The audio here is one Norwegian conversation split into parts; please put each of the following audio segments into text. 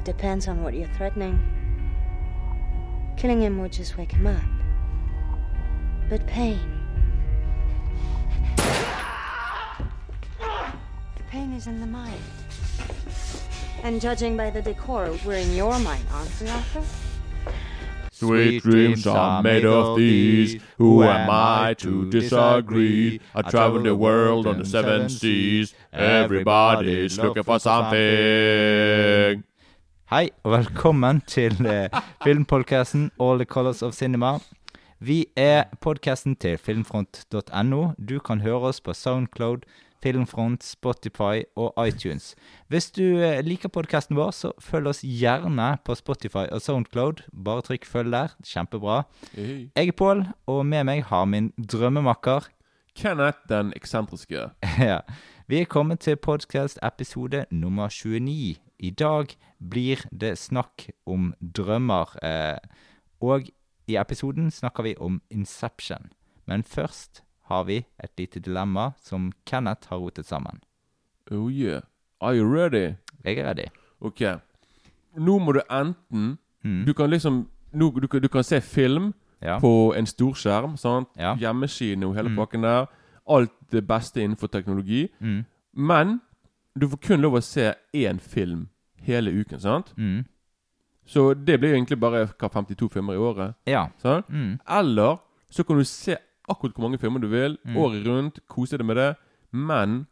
That depends on what you're threatening. Killing him would just wake him up. But pain. The pain is in the mind. And judging by the decor, we're in your mind, aren't we, Arthur? Sweet dreams are made of these. Who am I to disagree? I travel the world on the seven seas. Everybody's looking for something. Hei, og velkommen til eh, filmpodcasten All the Colors of Cinema. Vi er podcasten til filmfront.no. Du kan høre oss på Soundcloud, Filmfront, Spotify og iTunes. Hvis du eh, liker podcasten vår, så følg oss gjerne på Spotify og Soundcloud. Bare trykk følg der. Kjempebra. Jeg er Pål, og med meg har min drømmemakker. Kenneth den eksentriske. ja. Vi er kommet til podcast episode nummer 29. I dag blir det snakk om drømmer. Eh, og i episoden snakker vi om Inception. Men først har vi et lite dilemma som Kenneth har rotet sammen. Oh yeah. Are you ready? Jeg er ready. Ok. Nå må du enten Mm. Du kan liksom nå, du, du kan se film Ja. på en storskjerm. sant? Ja. Hjemmekino hele Mm. pakken der. Alt det beste innenfor teknologi. Mm. Men du får kun lov å se én film hele uken. sant? Mm. Så det blir jo egentlig bare hva, 52 filmer i året. Ja. sant? Mm. Eller så kan du se akkurat hvor mange filmer du vil, Mm. året rundt, kose deg med det. Men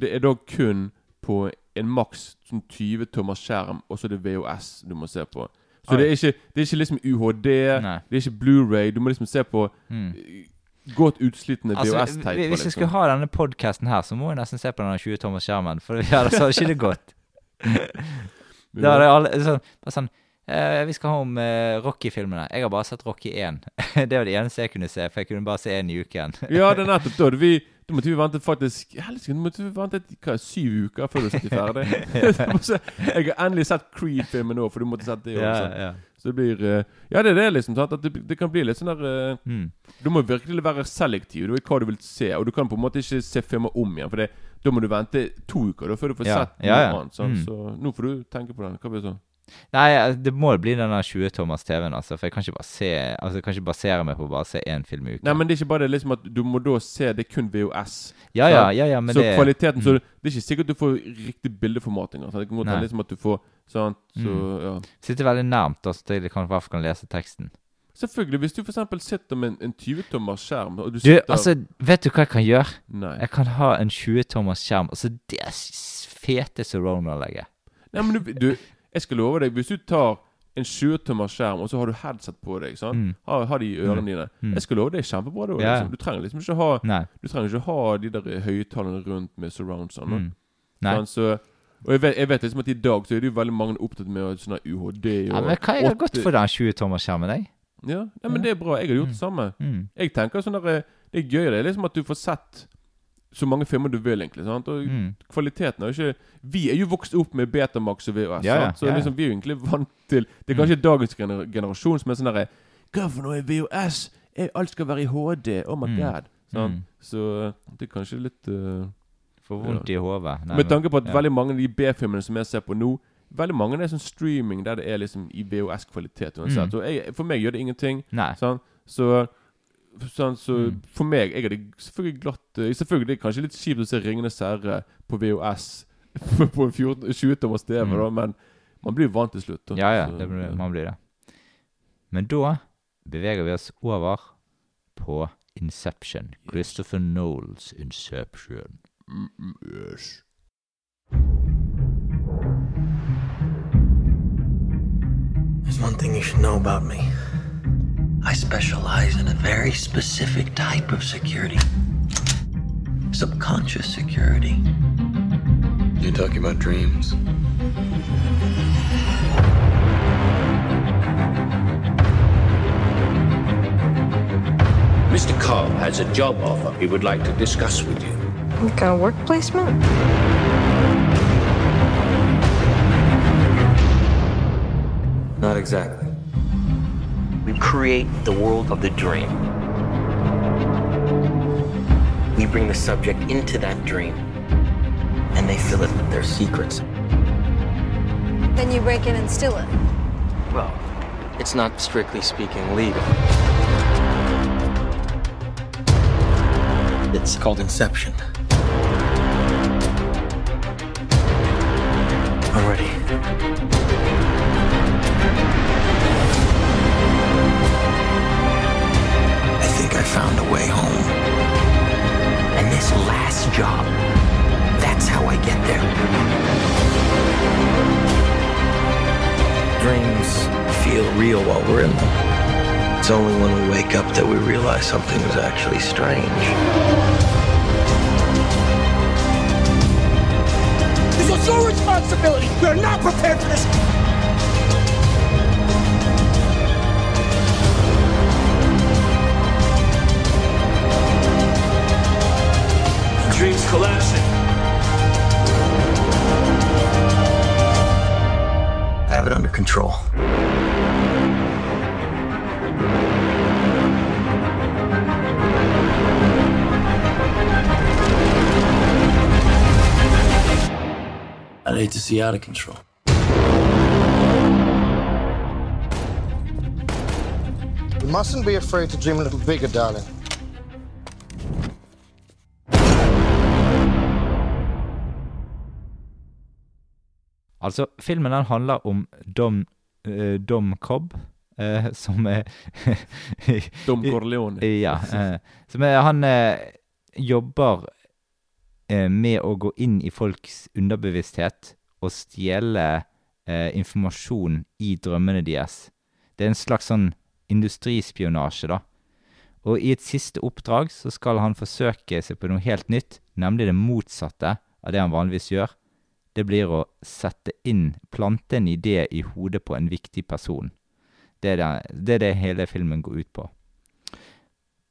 det er da kun på en maks sånn 20 tommer skjerm, og så er det VHS du må se på. Så det er, ikke, det er ikke liksom UHD, Nei. det er ikke Blu-ray Du må liksom se på Mm. Godt utslitne VHS-teip. Altså, hvis jeg liksom. skulle ha denne podcasten her, så må jeg nesten se på denne 20 tommers skjermen, for ellers hadde ikke det gått. Da hadde alle sånn, bare sånn eh, Vi skal ha om eh, Rocky-filmene. Jeg har bare sett Rocky 1. det var det eneste jeg kunne se, for jeg kunne bare se én i uken. Ja, det er nettopp da. Vi, da måtte vi vente faktisk helst, måtte vi vente hva, syv uker før du bli ferdig. Jeg har endelig sett Creed-filmen nå, for du måtte sett det ja. Så det blir eh, Ja, det er det, liksom. At det, det kan bli litt sånn der eh, Mm. Du må virkelig være selektiv du vet hva du vil se. Og du kan på en måte ikke se filmer om igjen, for det, da må du vente to uker da, før du får Ja, sett noe ja, ja. annet. Sant? Mm. Så nå får du tenke på den. Hva blir det sånn? Nei, det må bli denne 20 tommers TV-en, altså. For jeg kan ikke bare se Altså, jeg kan ikke basere meg på å bare se én film i uken. Nei, men det er ikke bare det liksom at du må da se Det kun VOS. ja, ja, ja, ja, men så det kvaliteten Så mm. det er ikke sikkert du får riktig bildeformating. Altså. Det kan godt hende liksom at du får sånn Så Mm. ja. Sitter veldig nærmt, da, så jeg kan, hvert kan lese teksten. Selvfølgelig. Hvis du f.eks. sitter med en, en 20-tommers skjerm og du Du, sitter altså, vet du hva jeg kan gjøre? Nei. Jeg kan ha en 20 tommers skjerm, Altså, det er fete surround-anlegget. Nei, men du, du Jeg skal love deg, hvis du tar en 20-tommers skjerm, og så har du headset på deg, sant? Mm. Ha, ha de i ørene Mm. dine Mm. Jeg skal love deg, det er kjempebra. Da, ja. liksom. Du trenger liksom ikke ha Nei. Du trenger ikke ha de der høyttalerne rundt med surround sånn. Mm. Sånn, så, og jeg vet, jeg vet liksom at i dag så er det jo veldig mange opptatt med å- sånn UHD og Ja, men hva jeg har gått åtte- for den 20-tommerskjermen, jeg? Ja, ja, men det er bra. Jeg har gjort det samme. Mm. Jeg tenker sånn der, Det er gøy det er liksom at du får sett så mange filmer du vil, egentlig. sant? Og Mm. kvaliteten er jo ikke Vi er jo vokst opp med Betamax og VHS, Ja, sant? så ja, ja. liksom vi er jo egentlig vant til Det er kanskje dagens gener generasjon som er sånn derre Hva for noe er VHS? Eh, Alt skal være i HD. Oh my Mm. god. Sant? Mm. Så det er kanskje litt eh, Får vondt i hodet. Med tanke på at veldig mange av de B-filmene som jeg ser på nå Veldig mange er sånn streaming der det er liksom i VHS-kvalitet uansett. Mm. Jeg, for meg gjør det ingenting. Sånn, så sånn, så Mm. for meg Jeg hadde selvfølgelig glatt eh, Selvfølgelig det er kanskje litt kjipt å se 'Ringenes herre' på VHS på en 14 20-tommers TV, Mm. da, men man blir vant til slutt. da. Ja, ja, det blir, man blir det. Men da beveger vi oss over på Inception. Christopher Knowles Inception. Yes. There's one thing you should know about me. I specialize in a very specific type of security subconscious security. You talking about dreams? Mr. Cobb has a job offer he would like to discuss with you. Like of work placement? Not exactly. We create the world of the dream. We bring the subject into that dream. and they fill it with their secrets. Then you break in and steal it. Well, it's not strictly speaking legal. It's called Inception. It's only when we wake up that we realize something is actually strange. This was your responsibility. We are not prepared for this. The dream's collapsing. I have it under control. Hate to see out of control. You mustn't be afraid to dream a little bigger, darling. Altså, filmen den handler om Dom, eh, Dom Cobb, eh, som er Dom Corleone. Ja. eh, som er Han eh, jobber med å gå inn i folks underbevissthet og stjele eh, informasjon i drømmene deres. Det er en slags sånn industrispionasje, da. Og i et siste oppdrag så skal han forsøke seg på noe helt nytt, nemlig det motsatte av det han vanligvis gjør. Det blir å sette inn, plante en idé i hodet på en viktig person. Det er det, det er det hele filmen går ut på.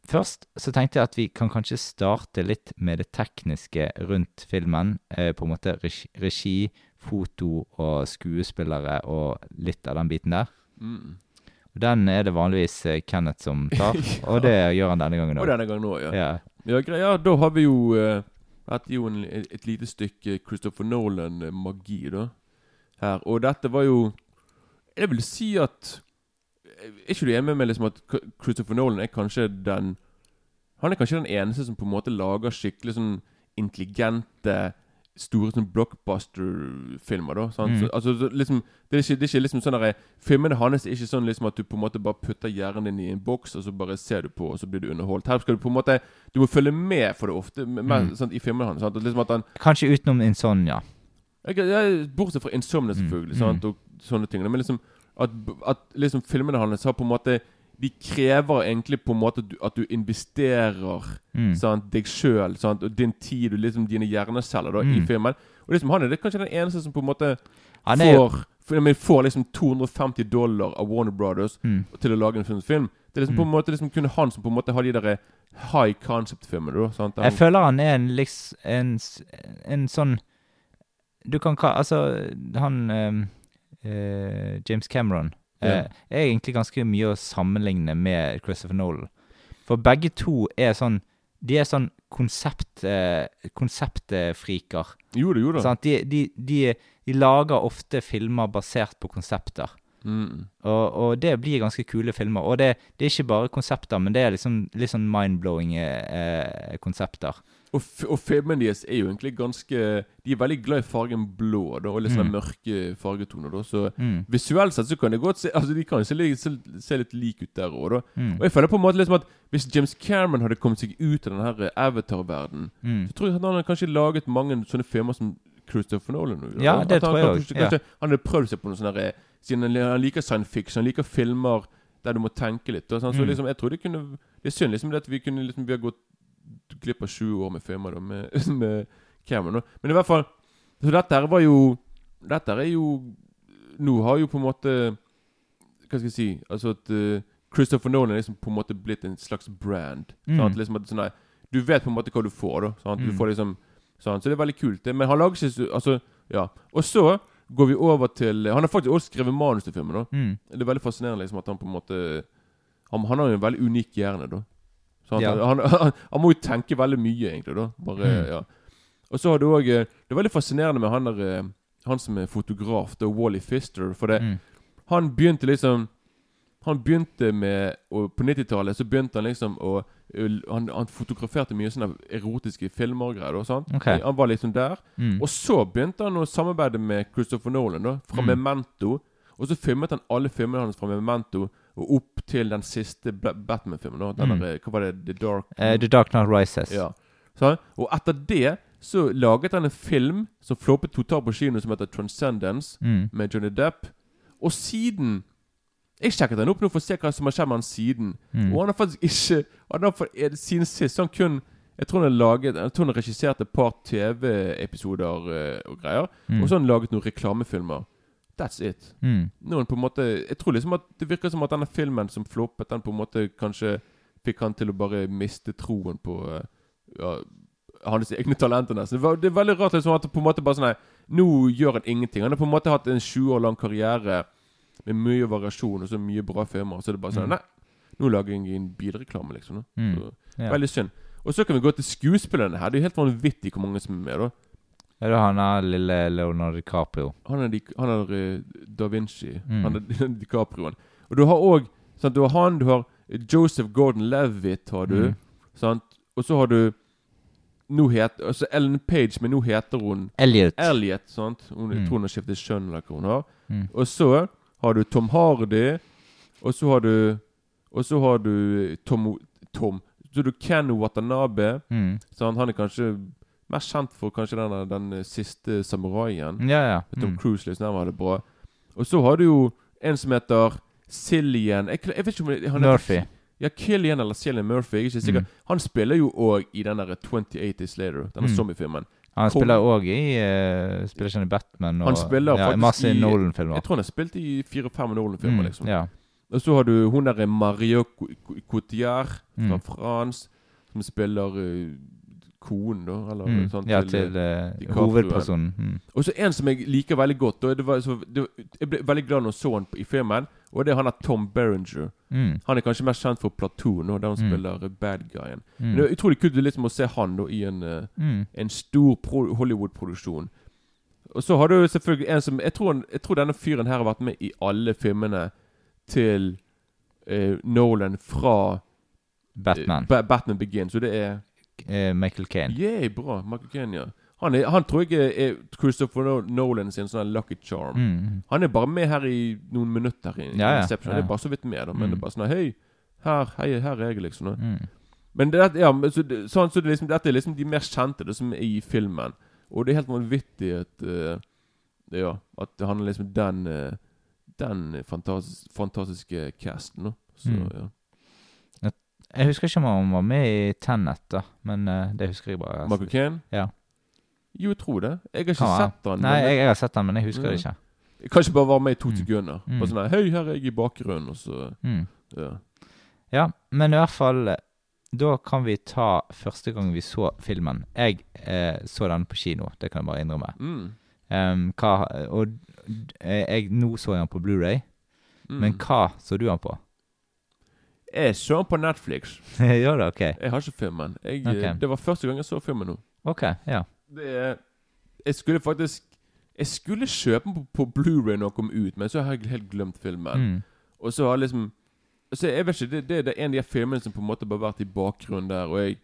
Først så tenkte jeg at vi kan kanskje starte litt med det tekniske rundt filmen. Eh, på en måte regi, foto og skuespillere og litt av den biten der. Mm. Den er det vanligvis eh, Kenneth som tar, Ja. og det gjør han denne gangen Og denne gangen òg, ja. Ja. Ja, greia, da har vi jo eh, Dette er jo en, et lite stykke Christopher Nolan-magi, da. Her. Og dette var jo Jeg vil si at Er ikke du enig med meg liksom at Christopher Nolan er kanskje den Han er kanskje den eneste som på en måte lager skikkelig sånn intelligente Store sånn blockbuster-filmer, da. Sant? Mm. Så, altså, så, liksom, det er ikke, det er ikke liksom sånn derre Filmene hans er ikke sånn liksom at du på en måte bare putter hjernen din i en boks, og så bare ser du på, og så blir du underholdt. Her skal du på en måte Du må følge med for det ofte med, Mm. sant, i filmene hans. Liksom han Kanskje utenom Insomnia. sånn, ja Bortsett fra Insomnia, selvfølgelig, Mm. sant? og sånne ting. Men liksom at, at liksom filmene hans har på en måte De krever egentlig på en måte at du, at du investerer Mm. sant, deg sjøl og din tid og liksom dine hjerneceller da, i Mm. filmen. Og liksom han er det kanskje den eneste som på en måte Han er får, for, får liksom 250 dollar av Warner Brothers Mm. til å lage en film. Det er liksom på en måte liksom kun han som på en måte har de der high concept-filmene. Jeg føler han er en, liksom, en, en sånn Du kan kalle Altså, han eh, James Cameron eh, Ja. er egentlig ganske mye å sammenligne med Christopher Nolan. For begge to er sånn De er sånn konsept, eh, konseptfriker. Jo da, jo da. De, de, de, de lager ofte filmer basert på konsepter. Mm. Og, og det blir ganske kule filmer. Og det, det er ikke bare konsepter, men det er liksom litt sånn mind-blowing eh, konsepter. Og, og deres er jo egentlig ganske De er veldig glad i fargen blå da, og litt sånne Mm. mørke fargetoner. da Så Mm. visuelt sett så kan det godt se Altså de kan se, se, se litt like ut der òg. Mm. Og jeg føler på en måte liksom at hvis James Cameron hadde kommet seg ut av den her Avatar-verdenen, Mm. så tror jeg at han hadde kanskje laget mange sånne filmer som Christopher Nolan Da, Ja, det tror jeg kanskje- også, ja. Han hadde prøvd seg på noe sånn Siden han liker science fiction, han liker filmer der du må tenke litt. Da, sant? Så Mm. liksom, jeg tror det kunne Det er synd liksom at vi kunne liksom Vi har gått glipp glipper sju år med filmer da, med, med Cameron. Men i hvert fall Så dette her var jo Dette her er jo Nå har jo på en måte Hva skal jeg si Altså at uh, Christopher Nolan er liksom på en måte blitt en slags brand. Mm. Sant? Liksom at sånn, nei, du vet på en måte hva du får, da. Sant? Du Mm. får liksom sant? Så det er veldig kult. det Men han lager ikke Altså, ja. Og så går vi over til Han har faktisk også skrevet manus til filmen. da Mm. Det er veldig fascinerende liksom at han på en måte Han, han har jo en veldig unik hjerne, da. Sant? Ja. Han, han, han må jo tenke veldig mye, egentlig. da Bare, Mm. ja Og så har du òg Det er veldig fascinerende med han der eh, Han som er fotograf, da, Wally Fister. For det, Mm. han begynte liksom Han begynte med og På 90-tallet så begynte han liksom å han, han fotograferte mye sånne erotiske filmer og greier. da, sant? Ok. Han var liksom der. Mm. Og så begynte han å samarbeide med Christopher Nolan da fra Mm. Memento. Og så filmet han alle filmene hans fra Memento og opp til den siste Batman-filmen. Mm. Hva var det? The Dark uh, The Dark Knight Rises. ja. Så, og etter det så laget han en film som floppet totalt på kino, som heter Transcendence, Mm. med Johnny Depp. Og siden Jeg sjekket han opp nå for å se hva som har skjedd med han siden. Mm. Og han har faktisk ikke han har, for- eh, Siden sist han kun Jeg tror han har laget Jeg tror han har regissert et par TV-episoder eh, og greier. Mm. Og så har han laget noen reklamefilmer. That's it. Mm. Noen på en måte Jeg tror liksom at det virker som at denne filmen som floppet, den på en måte kanskje fikk han til å bare miste troen på eh, ja, hans egne talenter. nesten. Det, var, det er veldig rart liksom at på en måte bare sånn Nei, nå gjør han ingenting. Han har på en måte hatt en 20 år lang karriere med mye variasjon og så mye bra filmer. Så er det bare sånn Mm. Nei, nå lager jeg en bilreklame, liksom. Mm. Så, Ja. Veldig synd. Og så kan vi gå til skuespillerne her. Det er jo helt vanvittig hvor mange som er med. da Ja, da han er lille Leonardo DiCaprio. Han er, di, han er eh, Da Vinci. Mm. Han er DiCaprioen. Og du har òg Du har han, du har Joseph Gordon-Levitt, har du. Mm. Sant? Og så har du Nå heter Altså Ellen Page, men nå heter hun Elliot. Elliot. sant? Hun, Mm. tror hun har skiftet kjønn, eller hva hun har. Mm. Og så har du Tom Hardy. Og så har du Og så har du Tom Tom. Så har du Ken Watanabe. Mm. Sant? Han er kanskje mest kjent for kanskje den, den siste samuraien. Ja, ja. Tom Mm. Cruise liksom, den var det bra. Og så har du jo en som heter Cillian Jeg, jeg vet ikke om det- han heter- Murphy. Ja, Killian eller Cillian Murphy. Jeg er ikke sikker. Mm. Han spiller jo òg i den derre 28 Days Later, denne Mm. zombiefilmen. Han spiller òg i uh, Spiller ikke han i Batman og Han spiller ja, faktisk masse i- Nolan-filmer. Jeg tror han har spilt i fire-fem Nolan-filmer, Mm, liksom. Ja. Og så har du hun derre Mario Cotillard fra Mm. France, som spiller uh, konen, da. Eller Mm. sånn ja, til, til eh, eh, hovedpersonen. Mm. Og så en som jeg liker veldig godt. Og det var, så, det, jeg ble veldig glad når jeg så han i filmen. Og det er han er Tom Berenger. Mm. Han er kanskje mest kjent for Platoon, der han Mm. spiller bad guyen. Mm. Men det er utrolig kult liksom, å se han da i en, eh, Mm. en stor Hollywood-produksjon. Og så har du selvfølgelig en som jeg tror, han, jeg tror denne fyren her har vært med i alle filmene til eh, Nolan fra eh, Batman. Ba Batman Begins. Så det er Eh, Michael Caine. Yeah, bra. Michael Caine, ja. Han, er, han tror jeg er Christopher Nolan sin sånn Lucky Charm. Mm. Han er bare med her i noen minutter. i Ja, ja, Inception. Han er bare så vidt med, da. Men Mm. det er bare sånn Hei, her, hei, her er jeg, liksom. Mm. Men det, ja, så, det- sånn, så det liksom, dette er liksom de mer kjente det som er i filmen. Og det er helt vanvittig at eh, Ja, at han er liksom den uh, Den fantas fantastiske casten, da. Så Mm. ja. Jeg husker ikke om han var med i Tenet, da, men uh, det husker jeg bare. Michael Caine? Ja. Jo, jeg tror det. Jeg har ikke Kan sett han. Nei, jeg, jeg har sett han, men jeg husker det ikke. jeg kan ikke bare være med i to Mm. sekunder. Mm. Bare sånn Hei, her er jeg i bakgrunnen, og så Mm. Ja. Ja, men i hvert fall eh, Da kan vi ta første gang vi så filmen. Jeg eh, så den på kino, det kan jeg bare innrømme. Mm. Em, hva, og eh, jeg, nå så jeg den på Blu-ray, Mm. men hva så du den på? Jeg så den på Netflix. Gjør det? OK. Jeg har ikke filmen. Jeg, okay. Det var første gang jeg så filmen nå. Ok, ja. Det Jeg skulle faktisk Jeg skulle kjøpe den på, på Blu-ray når den kom ut, men så har jeg helt glemt filmen. Mm. Og så har liksom så Jeg vet ikke, det, det, det er en av de filmene som på en måte bare har vært i bakgrunnen der, og jeg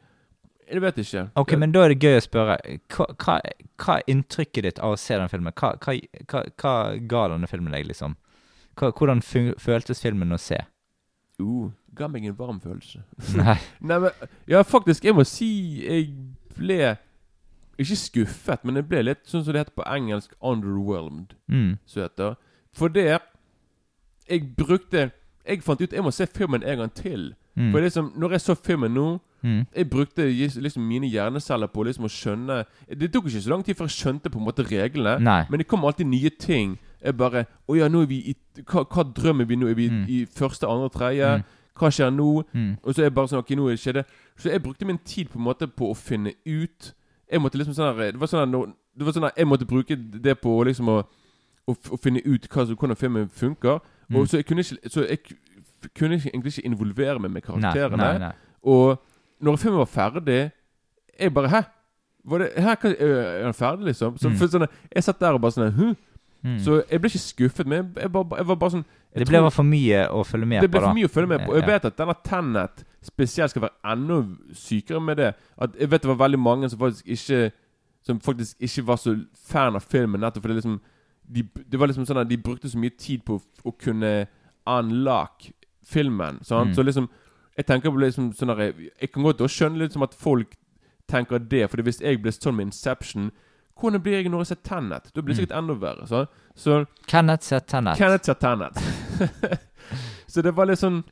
Jeg vet ikke. Ok, men da er det gøy å spørre. Hva, hva, hva er inntrykket ditt av å se den filmen? Hva, hva, ga denne filmen deg, liksom? Hvordan føltes filmen å se? Uh, ga meg en varm følelse. Nei. Nei, men Ja, faktisk, jeg må si jeg ble Ikke skuffet, men jeg ble litt sånn som det heter på engelsk 'underwhelmed'. Mm. Så heter For det Jeg brukte Jeg fant ut jeg må se filmen en gang til. Mm. For liksom, når jeg så filmen nå Mm. Jeg brukte liksom mine hjerneceller på liksom å skjønne Det tok ikke så lang tid før jeg skjønte på en måte reglene. Nei. Men det kom alltid nye ting. Jeg bare Å ja, nå er vi i Hva, hva drømmer vi nå? Er vi Mm. i første, andre, tredje? Mm. Hva skjer nå? Mm. Og så er jeg bare sånn Ok, nå skjer det Så jeg brukte min tid på en måte på å finne ut Jeg måtte liksom sånn her Det var sånn her Det var sånn her Jeg måtte bruke det på liksom å å, å finne ut hva, som- hvordan filmen funker. Mm. Og så jeg kunne ikke Så jeg kunne egentlig ikke involvere meg med Nei, karakterene. nei, nei. Og når filmen var ferdig Jeg bare Hæ? var det, her, Er han ferdig, liksom? Så Mm. sånn, Jeg satt der og bare sånn hm? Mm. Så jeg ble ikke skuffet, men jeg, bare, jeg var bare sånn det ble for mye å følge med på, da. det ble for mye å følge med på. Jeg vet at denne Tenet spesielt skal være enda sykere med det. At jeg vet det var veldig mange som faktisk ikke Som faktisk ikke var så fan av filmen, nettopp fordi liksom de, Det var liksom sånn at de brukte så mye tid på å kunne unlock filmen. Sant? Mm. Så liksom Jeg tenker på liksom sånn jeg, Jeg kan godt skjønne skjønne som at folk tenker det. Fordi hvis jeg ble sånn med Inception hvordan blir jeg når jeg ser Tenet? Da blir det Mm. sikkert enda verre. Så, så Kenneth ser Tennet. Kenneth ser Tenet. så det var litt sånn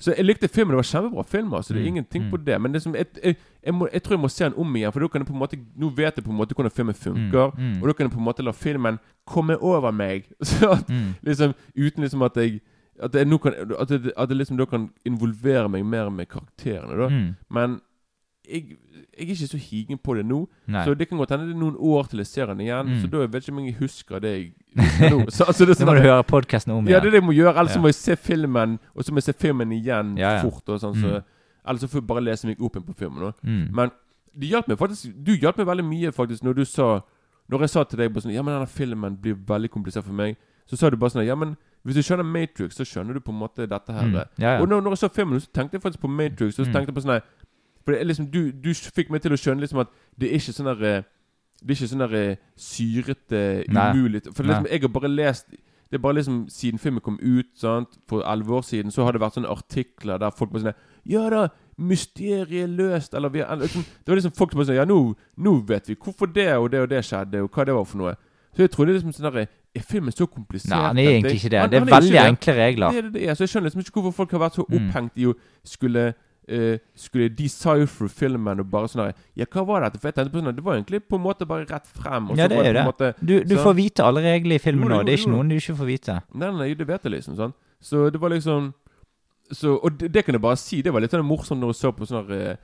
Så jeg likte filmen. Det var kjempebra film. Altså. Det er Mm, ingenting mm. på det. Men det som, jeg, jeg, jeg, må, jeg tror jeg må se den om igjen. For da kan jeg på en måte Nå vet jeg på en måte hvordan filmen funker. Mm, mm. Og da kan jeg på en måte la filmen komme over meg. Så at, Mm. liksom Uten liksom at jeg At jeg, kan, at jeg, at jeg liksom da kan involvere meg mer med karakterene. Da. Mm. Men jeg, jeg er ikke så higen på det nå. Nei. Så det kan godt hende det er noen år til jeg ser den igjen. Mm. Så da vet jeg ikke om jeg husker det jeg husker nå. Så, altså, det er må sånn du høre podkasten om ja, igjen. det er det jeg må gjøre. Ellers Ja. må jeg se filmen, og så må jeg se filmen igjen Ja, ja. fort. Og sånn, så, Mm. Ellers så får jeg bare lese meg opp igjen på filmen. Mm. Men det hjalp meg faktisk Du hjalp meg veldig mye faktisk når du sa Når jeg sa til deg sånn Ja, men denne filmen blir veldig komplisert for meg. Så sa du bare sånn Ja, men hvis du skjønner Matrix, så skjønner du på en måte dette her. Mm. Ja, ja. Og når, når jeg så filmen, så tenkte jeg faktisk på Matrix. Og så Mm. tenkte jeg på sånn For det er liksom du, du fikk meg til å skjønne liksom at det er ikke sånn der eh, Det er ikke sånn der eh, syrete, umulig For liksom, jeg har bare lest Det er bare liksom Siden filmen kom ut sant, for elleve år siden, så har det vært sånne artikler der folk bare sånn Ja da, mysteriet er løst, eller vi liksom, Det var liksom folk som bare sånn Ja, nå, nå vet vi hvorfor det og det og det skjedde, og hva det var for noe. Så jeg trodde liksom sånn der Er filmen så komplisert? Nei, han er egentlig ikke det. Det er han ikke veldig enkle regler. Det er det det er. Så jeg skjønner liksom ikke hvorfor folk har vært så Mm. opphengt i å skulle eh, Skulle decipher filmen og bare sånn Ja, hva var dette? For jeg tenkte på sånn Det var egentlig på en måte bare rett frem. Ja, så det er jo det. måte Du, du får vite alle reglene i filmen nå. Det er ikke noen du ikke får vite. Nei, nei, det vet jeg liksom. sånn Så det var liksom så, Og det, det kan jeg bare si. Det var litt sånn morsomt når jeg så på sånn her,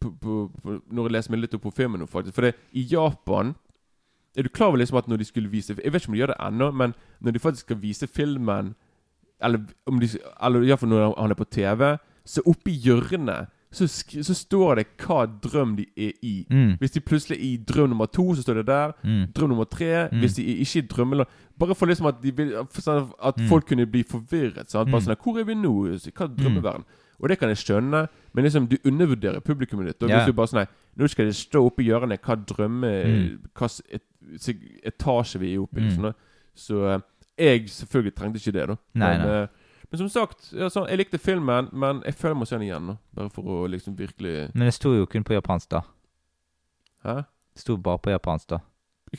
på, på, på, Når jeg leser meg litt opp på filmen nå, faktisk. For det, i Japan Er du klar over liksom at når de skulle vise Jeg vet ikke om de gjør det ennå, men når de faktisk skal vise filmen Eller om de Eller iallfall når han er på TV, så oppi hjørnet så, så står det hva drøm de er i. Mm. Hvis de plutselig er i drøm nummer to, så står det der. Mm. Drøm nummer tre. Mm. Hvis de er ikke i drømmeland Bare for liksom at, de vil, sånn at Mm. folk kunne bli forvirret. Sant? Bare Mm. sånn, Hvor er vi nå? Hva er drømmeverden? Og det kan jeg skjønne, men liksom du undervurderer publikummet ditt. Og yeah. hvis du bare sånn Nå skal det stå oppe i hjørnet hva drømme Mm. Hva et, etasje vi er oppe i. Mm. Liksom, så eh, jeg selvfølgelig trengte ikke det, da. Nei, men, nei. Men som sagt, sånn, jeg likte filmen, men jeg føler jeg må se den igjen. nå Bare for å liksom virkelig Men det sto jo kun på japansk, da. Hæ? Det sto bare på japansk, da.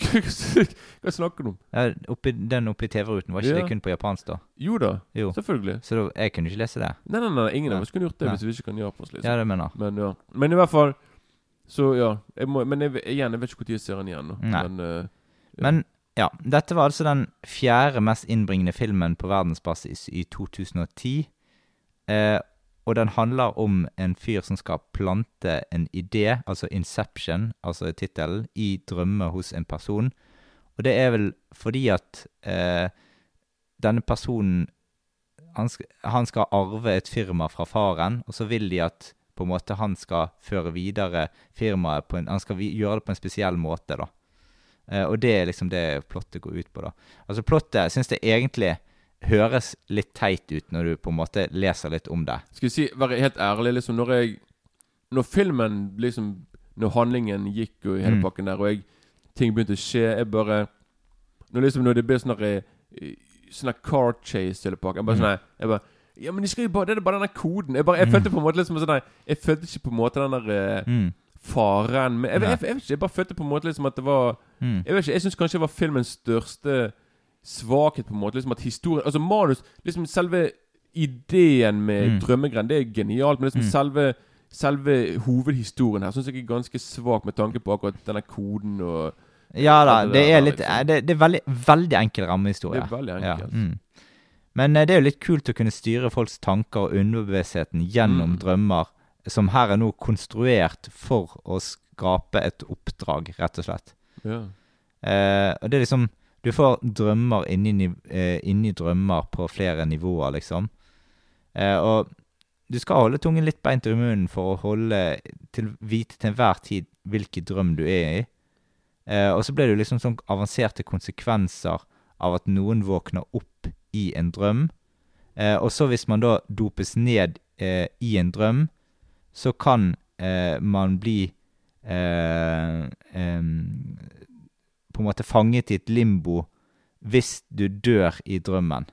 Hva snakker du om? Ja, oppi, den oppi TV-ruten, var ikke Ja. det kun på japansk, da? Jo da, Jo. selvfølgelig. Så da, jeg kunne ikke lese det. Nei, nei, nei, ingen Nei. av oss kunne gjort det Nei. hvis vi ikke kan japansk. Liksom. Ja, det mener jeg. Men ja Men i hvert fall Så ja. Jeg må, men jeg, igjen, jeg vet ikke når jeg ser den igjen. nå. Nei. Men eh. Men ja, dette var altså den fjerde mest innbringende filmen på verdensbasis i 2010. Eh, og den handler om en fyr som skal plante en idé, altså Inception, altså tittelen, i drømmer hos en person. Og det er vel fordi at eh, denne personen han skal, han skal arve et firma fra faren, og så vil de at på en måte han skal føre videre firmaet en, Han skal gjøre det på en spesiell måte, da. Eh, og det er liksom det plottet går ut på, da. Altså Plottet syns jeg egentlig høres litt teit ut når du på en måte leser litt om det. Skal jeg si, være helt ærlig, liksom Når jeg Når filmen liksom Når handlingen gikk og hele Mm. pakken der, og jeg, ting begynte å skje Jeg bare Når liksom Når det ble sånn der, eh, Sånn der car chase hele pakken Jeg bare Mm. sånn Jeg bare Ja, men de skal jo bare Det er bare denne koden. Jeg bare Jeg Mm. følte på en måte liksom sånn Jeg følte ikke på en måte den der eh, Mm. Faren Men jeg, jeg, jeg, vet ikke, jeg bare følte på en måte liksom at det var Mm. Jeg vet ikke, jeg syns kanskje det var filmens største svakhet, på en måte. Liksom at historien Altså manus Liksom selve ideen med Mm. drømmegren, det er genialt, men liksom Mm. selve Selve hovedhistorien her syns jeg er ganske svak med tanke på akkurat denne koden og Ja da, det det er litt liksom. det, det er veldig, veldig enkel rammehistorie. Det er veldig Ja, mm. Men eh, det er jo litt kult å kunne styre folks tanker og underbevisstheten gjennom Mm. drømmer, som her er nå konstruert for å skape et oppdrag, rett og slett. Ja. Eh, og det er liksom Du får drømmer inni, eh, inni drømmer på flere nivåer, liksom. Eh, og du skal holde tungen litt beint i munnen for å holde til, vite til enhver tid hvilken drøm du er i. Eh, og så ble det jo liksom sånn avanserte konsekvenser av at noen våkner opp i en drøm. Eh, og så hvis man da dopes ned eh, i en drøm, så kan eh, man bli eh, på en måte fanget i et limbo hvis du dør i drømmen.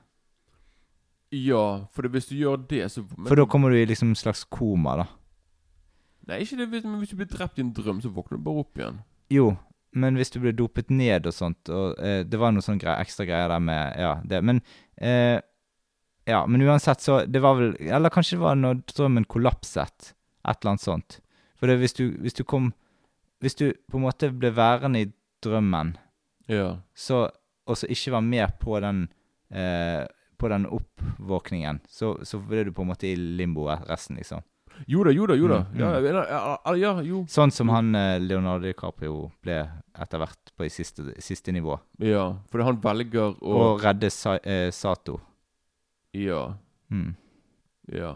Ja, for hvis du gjør det, så For da kommer du i liksom en slags koma, da. Nei, ikke det, men hvis du blir drept i en drøm, så våkner du bare opp igjen. Jo, men hvis du blir dopet ned og sånt og eh, Det var noe sånn grei, ekstra greier der med Ja, det. Men eh, Ja, men uansett, så Det var vel Eller kanskje det var når drømmen kollapset. Et eller annet sånt. For det, hvis du Hvis du kom Hvis du på en måte ble værende i drømmen, Ja. så og så ikke var med på den eh, På den oppvåkningen, så, så ble du på en måte i limboet resten, liksom. Jo da, jo da, jo da. Mm, Ja, mm. ja, ja, jo. Sånn som han eh, Leonardo DiCaprio ble etter hvert på i siste, siste nivå. Ja, fordi han velger å Å redde Sa eh, Sato. Ja. Mm. Ja.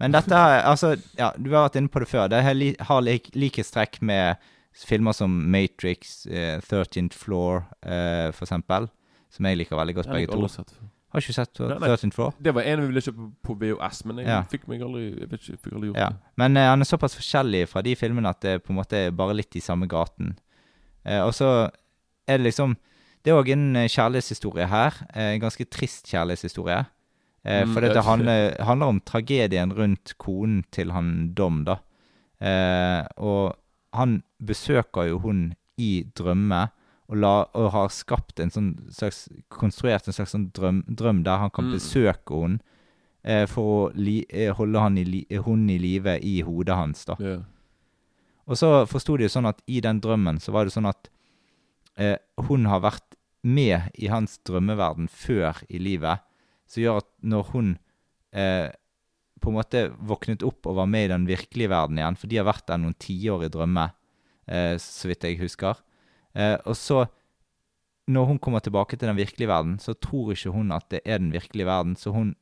Men dette altså Ja, du har vært inne på det før. Det har lik likhetstrekk med filmer som Matrix, eh, 13th Floor, eh, for eksempel. Som jeg liker veldig godt, begge to. sett. Har ikke sett Nei, nei. 13th Floor? Det var en vi ville kjøpe på VOS, men jeg Ja. fikk meg aldri Jeg vet ikke, jeg fikk aldri gjort Ja. det. Men eh, han er såpass forskjellig fra de filmene at det på en måte er bare litt i samme gaten. Eh, og så er det liksom Det er òg en eh, kjærlighetshistorie her. eh, En ganske trist kjærlighetshistorie. Eh, Mm, for det, handler, handler om tragedien rundt konen til han Dom, da. Eh, og han besøker jo hun i drømme, og, la, og har skapt en sånn slags Konstruert en slags sånn drøm, drøm der han kan Mm. besøke hun eh, for å li, eh, holde han i li, hun i live i hodet hans, da. Yeah. Og så forsto de jo sånn at i den drømmen så var det sånn at eh, hun har vært med i hans drømmeverden før i livet, som gjør at når hun eh, på en måte våknet opp og var med i den virkelige verden igjen, for de har vært der noen tiår i drømme, eh, så vidt jeg husker. Eh, og så, når hun kommer tilbake til den virkelige verden, så tror ikke hun at det er den virkelige verden, så hun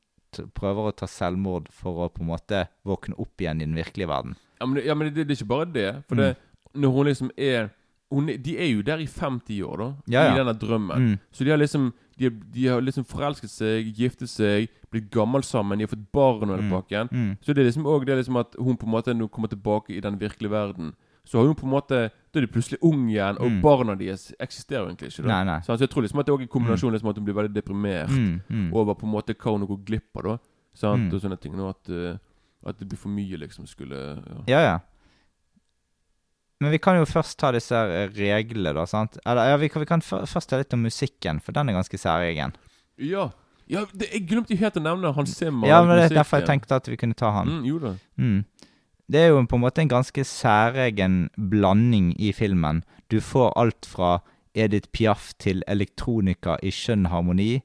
prøver å ta selvmord for å på en måte våkne opp igjen i den virkelige verden. Ja, men, ja, men det, det er ikke bare det. For Mm. det, når hun liksom er hun, De er jo der i 50 år, da. Ja, ja. I denne drømmen. Mm. Så de har liksom de, de har liksom forelsket seg, giftet seg, blitt gammel sammen, de har fått barn og Mm. Mm. Så det er liksom òg det liksom at hun på en måte nå kommer tilbake i den virkelige verden. Så har hun på en måte Da er de plutselig ung igjen, og Mm. barna deres eksisterer jo egentlig ikke. da Nei, nei. Så jeg tror liksom at det er en kombinasjon liksom at hun blir veldig deprimert Mm, mm. over på en måte hva hun går glipp av, da. Sant? Mm. Og sånne ting. Og at, eh, at det blir for mye, liksom, skulle ja. Ja, ja. Men vi kan jo først ta disse eh, reglene, da. sant? Eller ja, vi kan, vi kan først ta litt om musikken, for den er ganske særegen. Ja, ja det, jeg glemte helt å nevne Hans Zimmer. Ja, men det er derfor jeg tenkte at vi kunne ta han. Mm, jo da. Mm. Det er jo på en måte en ganske særegen blanding i filmen. Du får alt fra Edith Piaf til elektronika i skjønn harmoni.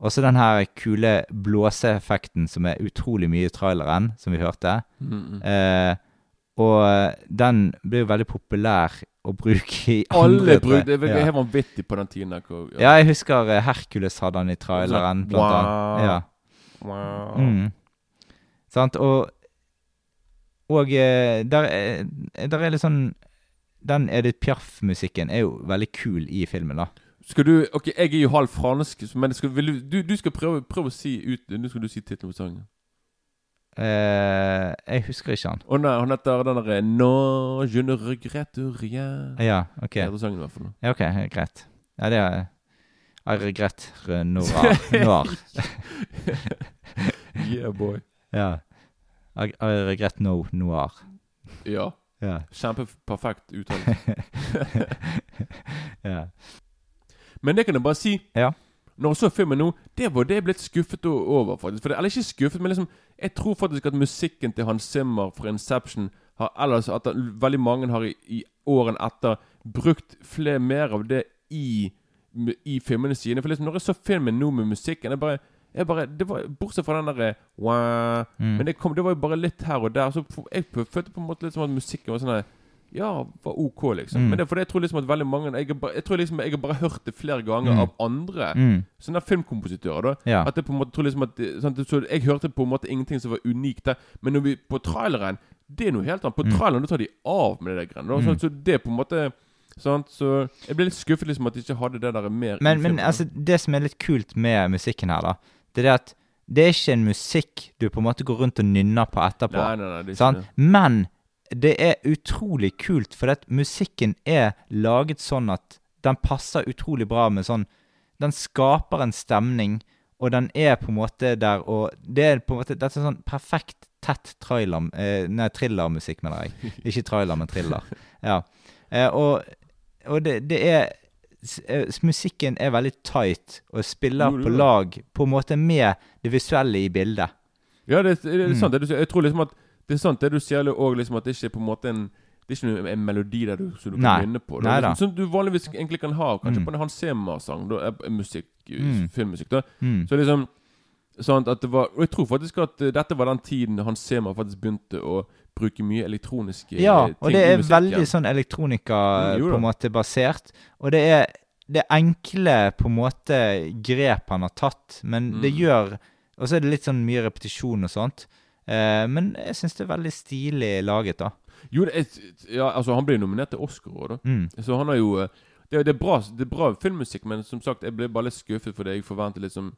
Og så den her kule blåseeffekten som er utrolig mye i traileren, som vi hørte. Mm, mm. Eh, og den ble jo veldig populær å bruke i andre Alle brukte Det var ja. helt vanvittig på den tiden. hvor- ja, jeg husker eh, Hercules hadde den i traileren, Sånn, blant wow. annet. Ja. Wow. Mm. Sant, og Og eh, der, er- der er litt sånn Den Edith Piaf-musikken er jo veldig kul i filmen, da. Skal du Ok, jeg er jo halv fransk, men skal, du, du, du skal prøve, prøve å si ut Nå skal du si tittelen på sangen. Eh, jeg husker ikke han. Å nei, han heter den derre No, je ne regrette rien. Ja, OK. Det heter sangen i hvert fall. Ja, ok, Greit. Ja, det er I regret noir. noir. yeah, boy. Ja. I, I regret no noir. Ja. Ja. Kjempeperfekt uttalt. ja. Men det kan jeg bare si. Ja. Når jeg så filmen nå, det var det jeg ble litt skuffet over. faktisk For det, Eller ikke skuffet, men liksom jeg tror faktisk at musikken til Hans Zimmer fra Inception har ellers at det- veldig mange har i, i årene etter brukt flere mer av det i, i filmene sine. For liksom når jeg så filmen nå med musikken jeg bare, jeg bare, det var, Bortsett fra den derre Mm. Men det, kom, det var jo bare litt her og der. Så jeg følte på en måte litt som at musikken var sånn Ja, var OK, liksom. Mm. Men det er fordi jeg tror liksom at veldig mange Jeg, bare- jeg tror liksom jeg har bare hørt det flere ganger Mm. av andre Mm. sånne filmkompositører. da Ja. At det på en måte tror liksom at sånn, så Jeg hørte på en måte ingenting som var unikt der. Men når vi på traileren Det er noe helt annet. På Mm. traileren da tar de av med det der greiene. da. Sånn, så det er på en måte Sånn, Så jeg ble litt skuffet liksom at de ikke hadde det der mer Men, men altså, det som er litt kult med musikken her, da, det er at det er ikke en musikk du på en måte går rundt og nynner på etterpå. Nei, nei, nei, det er ikke sant? det. Men det er utrolig kult, for at musikken er laget sånn at den passer utrolig bra med sånn Den skaper en stemning, og den er på en måte der og Det er på en måte Dette er sånn perfekt tett trailer eh, Nei, thrillermusikk, mener jeg. Ikke trailer, men thriller. Ja. Eh, og og det, det er eh, Musikken er veldig tight og spiller på lag på en måte med det visuelle i bildet. Ja, det, det er Mm. sant Mm. Jeg tror liksom at det er sant det du sier òg, liksom at det ikke er på en måte en det er ikke noe- en melodi der du, som du Nei. kan nynne på. Det Nei som du vanligvis egentlig kan ha. Kanskje Mm. på en Hans Zimmer-sang. Er er musikk, Mm. filmmusikk. da Mm. Så liksom sånn at det var Og jeg tror faktisk at eh, dette var den tiden Hans Zimmer faktisk begynte å bruke mye elektroniske Ja, ting og det er veldig sånn elektronika Mm, på en måte basert. Og det er det enkle på en måte grep han har tatt, men det Mm. gjør Og så er det litt sånn mye repetisjon og sånt. Eh, men jeg syns det er veldig stilig laget, da. Jo, er, ja, altså Han ble jo nominert til Oscar òg, da. Mm. Så han har jo eh, det, det, er bra, det er bra filmmusikk, men som sagt, jeg ble bare litt skuffet fordi jeg forventet liksom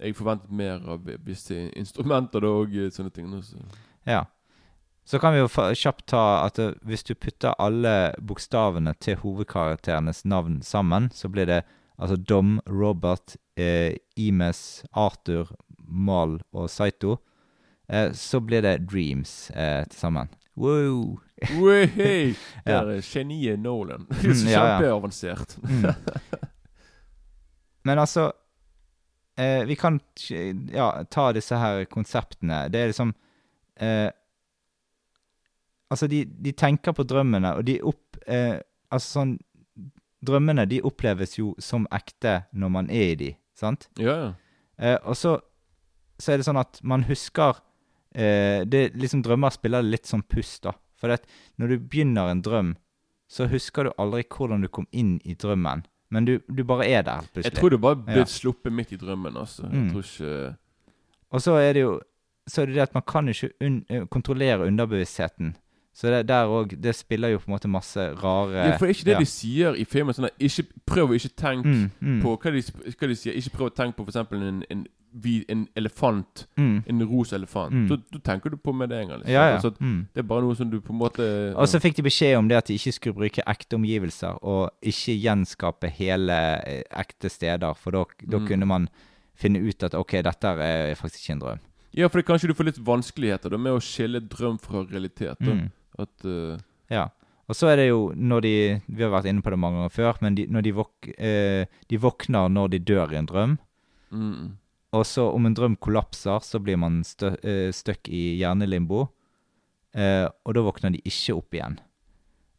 Jeg forventet mer av visse instrumenter da, og eh, sånne ting. Også. Ja. Så kan vi jo kjapt ta at hvis du putter alle bokstavene til hovedkarakterenes navn sammen, så blir det altså Dom, Robert, eh, Imes, Arthur, Mal og Saito. Eh, så blir det Dreams eh, til sammen. Wow! Hey! Det er geniet Nolan. Mm, ja, ja. Kjempeavansert. Mm. Men altså eh, Vi kan ja, ta disse her konseptene. Det er liksom eh, Altså, de, de tenker på drømmene, og de opp... Eh, altså sånn Drømmene de oppleves jo som ekte når man er i de, sant? Ja, ja. Eh, og så, så er det sånn at man husker eh, det liksom Drømmer spiller litt sånn pust, da. For at når du begynner en drøm, så husker du aldri hvordan du kom inn i drømmen. Men du, du bare er der plutselig. Jeg tror du bare ble Ja. sluppet midt i drømmen. altså. Mm. Jeg tror ikke Og så er det jo så er det det at man kan ikke un eh, kontrollere underbevisstheten. Så det der òg Det spiller jo på en måte masse rare Ja, For det er ikke det ja. de sier i filmen. sånn at ikke, Prøv å ikke tenke Mm, mm. på hva de, hva de sier. Ikke prøv å tenke på f.eks. En, en, en elefant. Mm. En rosa elefant. Mm. Så Da tenker du på med det en gang. Liksom. Ja, ja. Altså, Mm. Det er bare noe som du på en måte Og så fikk de beskjed om det at de ikke skulle bruke ekte omgivelser, og ikke gjenskape hele eh, ekte steder, for da, da Mm. kunne man finne ut at ok, dette er faktisk ikke en drøm. Ja, for kanskje du får litt vanskeligheter da, med å skille drøm fra realitet. Mm. At uh... Ja. Og så er det jo når de Vi har vært inne på det mange ganger før, men de, når de, våk, eh, de våkner når de dør i en drøm. mm, Og så om en drøm kollapser, så blir man stø, støkk i hjernelimbo. Eh, og da våkner de ikke opp igjen.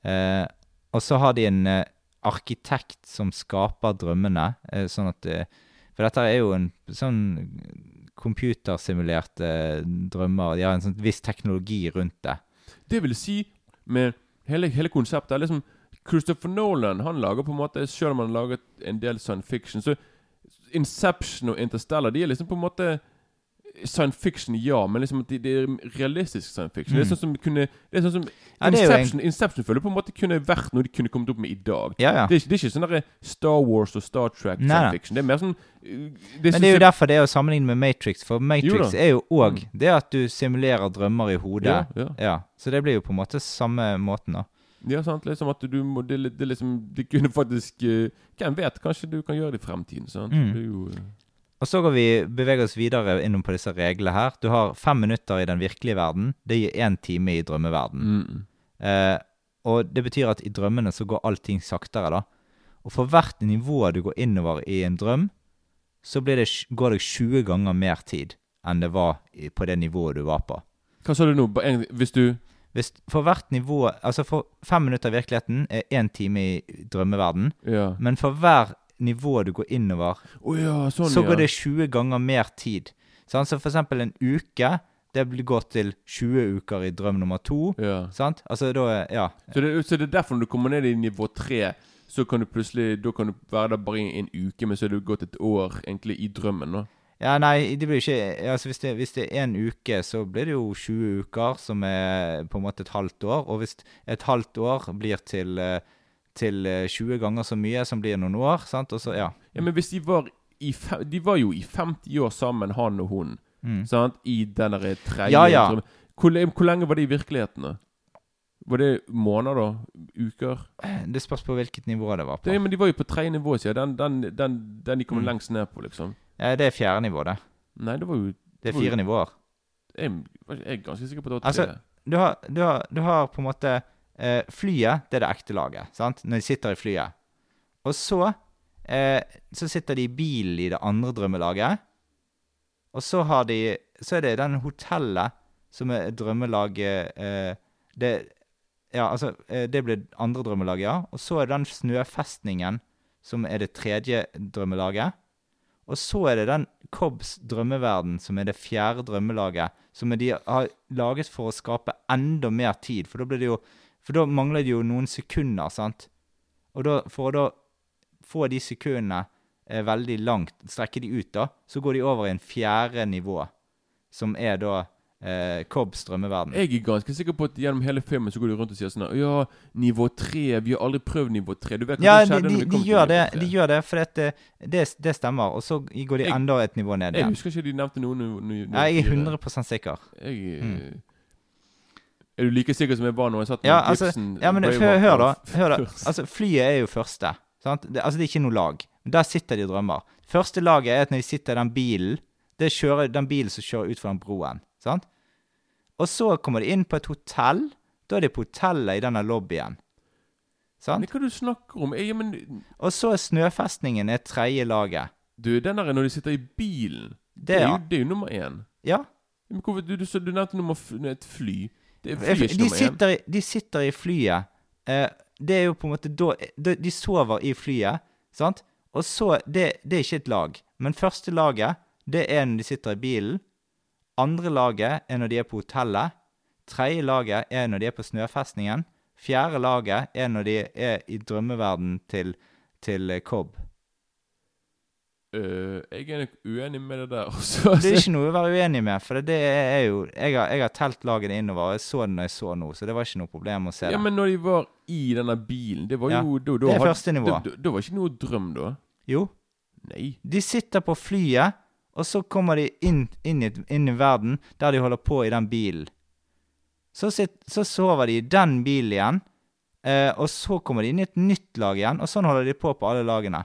Eh, og så har de en eh, arkitekt som skaper drømmene, eh, sånn at eh, For dette er jo en sånn computersimulerte eh, drømmer. De har en sånn viss teknologi rundt det. Det vil si, med hele, hele konseptet er liksom Christopher Nolan han lager på en måte Selv om han har laget en del science fiction, så Inception og Interstellar De er liksom på en måte science fiction, ja, men liksom at de, det er realistisk science fiction. Det er Mm. sånn som kunne Det er sånn som Ja, Inception, en... Inception, føler på en måte kunne vært noe de kunne kommet opp med i dag. Ja, ja. Det, er, det er ikke sånn derre Star Wars og Star Trek Nei, science fiction. Det er mer sånn uh, Men det er jo derfor det er å sammenligne med Matrix, for Matrix Jo er jo òg Mm. det at du simulerer drømmer i hodet. Ja, ja. Så det blir jo på en måte samme måten, da. Ja, sant. Liksom at du må Det, det liksom Det kunne faktisk eh, Hvem vet? Kanskje du kan gjøre det i fremtiden. Sant? Mm. Det er jo eh, Og så går vi beveger oss videre innom på disse reglene her. Du har fem minutter i den virkelige verden. Det gir én time i drømmeverden. mm. Eh, og det betyr at i drømmene så går allting saktere, da. Og for hvert nivå du går innover i en drøm, så blir det, går det 20 ganger mer tid enn det var på det nivået du var på. Hva sa du nå? Hvis du Hvis, for hvert nivå Altså for fem minutter i virkeligheten er én time i drømmeverden. Ja. Men for hver nivå du går innover, oh ja, sånn, så ja. går det 20 ganger mer tid. Sant? Så for eksempel en uke, det blir gått til 20 uker i drøm nummer to. Ja. Sant? Altså da Ja. Så, det, så det er derfor når du kommer ned i nivå tre, så kan du plutselig Da kan du være der bare i en uke, men så er du gått et år egentlig i drømmen. nå Ja, nei, det blir jo ikke Altså, hvis det, hvis det er én uke, så blir det jo 20 uker, som er på en måte et halvt år. Og hvis et halvt år blir til, eh, til eh, 20 ganger så mye, som blir noen år, sant, og så Ja. Ja, men hvis de var i De var jo i 50 år sammen, han og hun. Mm. Sant? I den derre tredje Ja, ja. Hvor, hvor lenge var det i virkeligheten? da? Var det måneder? da? Uker? Det spørs på hvilket nivå det var på. Det, men de var jo på tredje nivå, jeg. Den, den, den, den de kom Mm. lengst ned på, liksom. Det er fjerde nivå, det. Nei, det var jo Det er fire nivåer. Jeg, jeg er ganske sikker på at det var tre. Altså, du har, du har, du har på en måte eh, Flyet, det er det ekte laget, sant? Når de sitter i flyet. Og så eh, Så sitter de i bilen i det andre drømmelaget. Og så har de Så er det den hotellet som er drømmelaget eh, Det Ja, altså eh, Det blir andre drømmelaget, ja. Og så er det den snøfestningen som er det tredje drømmelaget. Og så er det den Cobbs drømmeverden, som er det fjerde drømmelaget, som de har laget for å skape enda mer tid. For da jo For da mangler det jo noen sekunder, sant? Og da, for å da få de sekundene eh, veldig langt, strekke de ut, da, så går de over i en fjerde nivå, som er da eh, Cobbs drømmeverden. Jeg er ganske sikker på at gjennom hele filmen så går de rundt og sier sånn Ja, nivå tre. Vi har aldri prøvd nivå tre. Du vet hva Ja, som de, skjedde de, når vi de, kom til gjør nivå det, tre? de gjør det, for det, det, det stemmer. Og så går de Jeg- enda et nivå ned Jeg husker ikke de nevnte noe nå- nå- jeg er fire. 100 sikker. Jeg, eh, Mm. Er du like sikker som jeg var når jeg satt med Ja, altså, Gibson ja, men hør, hør da. Hør da. Altså, flyet er jo første. Sant? Det, altså, det er ikke noe lag. Men Der sitter de og drømmer. Første laget er at når de sitter i den bilen Det er den bilen som kjører ut fra den broen. Sant? Og så kommer de inn på et hotell. Da er de på hotellet i denne lobbyen. Men Sant? hva du snakker om? Jeg, men, Og så er snøfestningen et tredje laget. du, den der når de sitter i bilen Det, Det er jo, ja. det er jo nummer én. ja. Men hvorfor, du, du, du nevnte nummer et fly. Det er fly er De nummer sitter, de sitter i flyet. Eh, det er jo på en måte da de, de sover i flyet, sant? Og så det, det er ikke et lag. Men første laget, det er når de sitter i bilen. Andre laget er når de er på hotellet. Tredje laget er når de er på snøfestningen. Fjerde laget er når de er i drømmeverden til, til eh, Cobb. Uh, jeg er nok uenig med det der. også. Det er ikke noe å være uenig med, for det er jo Jeg har, jeg har telt lagene innover, og jeg så det når jeg så noe, så det var ikke noe problem å se det. Ja, men når de var i denne bilen Det var Ja, jo da, da, det er første nivå. Da, da, da var ikke noe drøm, da. Jo. Nei. De sitter på flyet, og så kommer de inn, inn, i, inn i verden der de holder på i den bilen. Så, sitt, så sover de i den bilen igjen, eh, og så kommer de inn i et nytt lag igjen, og sånn holder de på på alle lagene.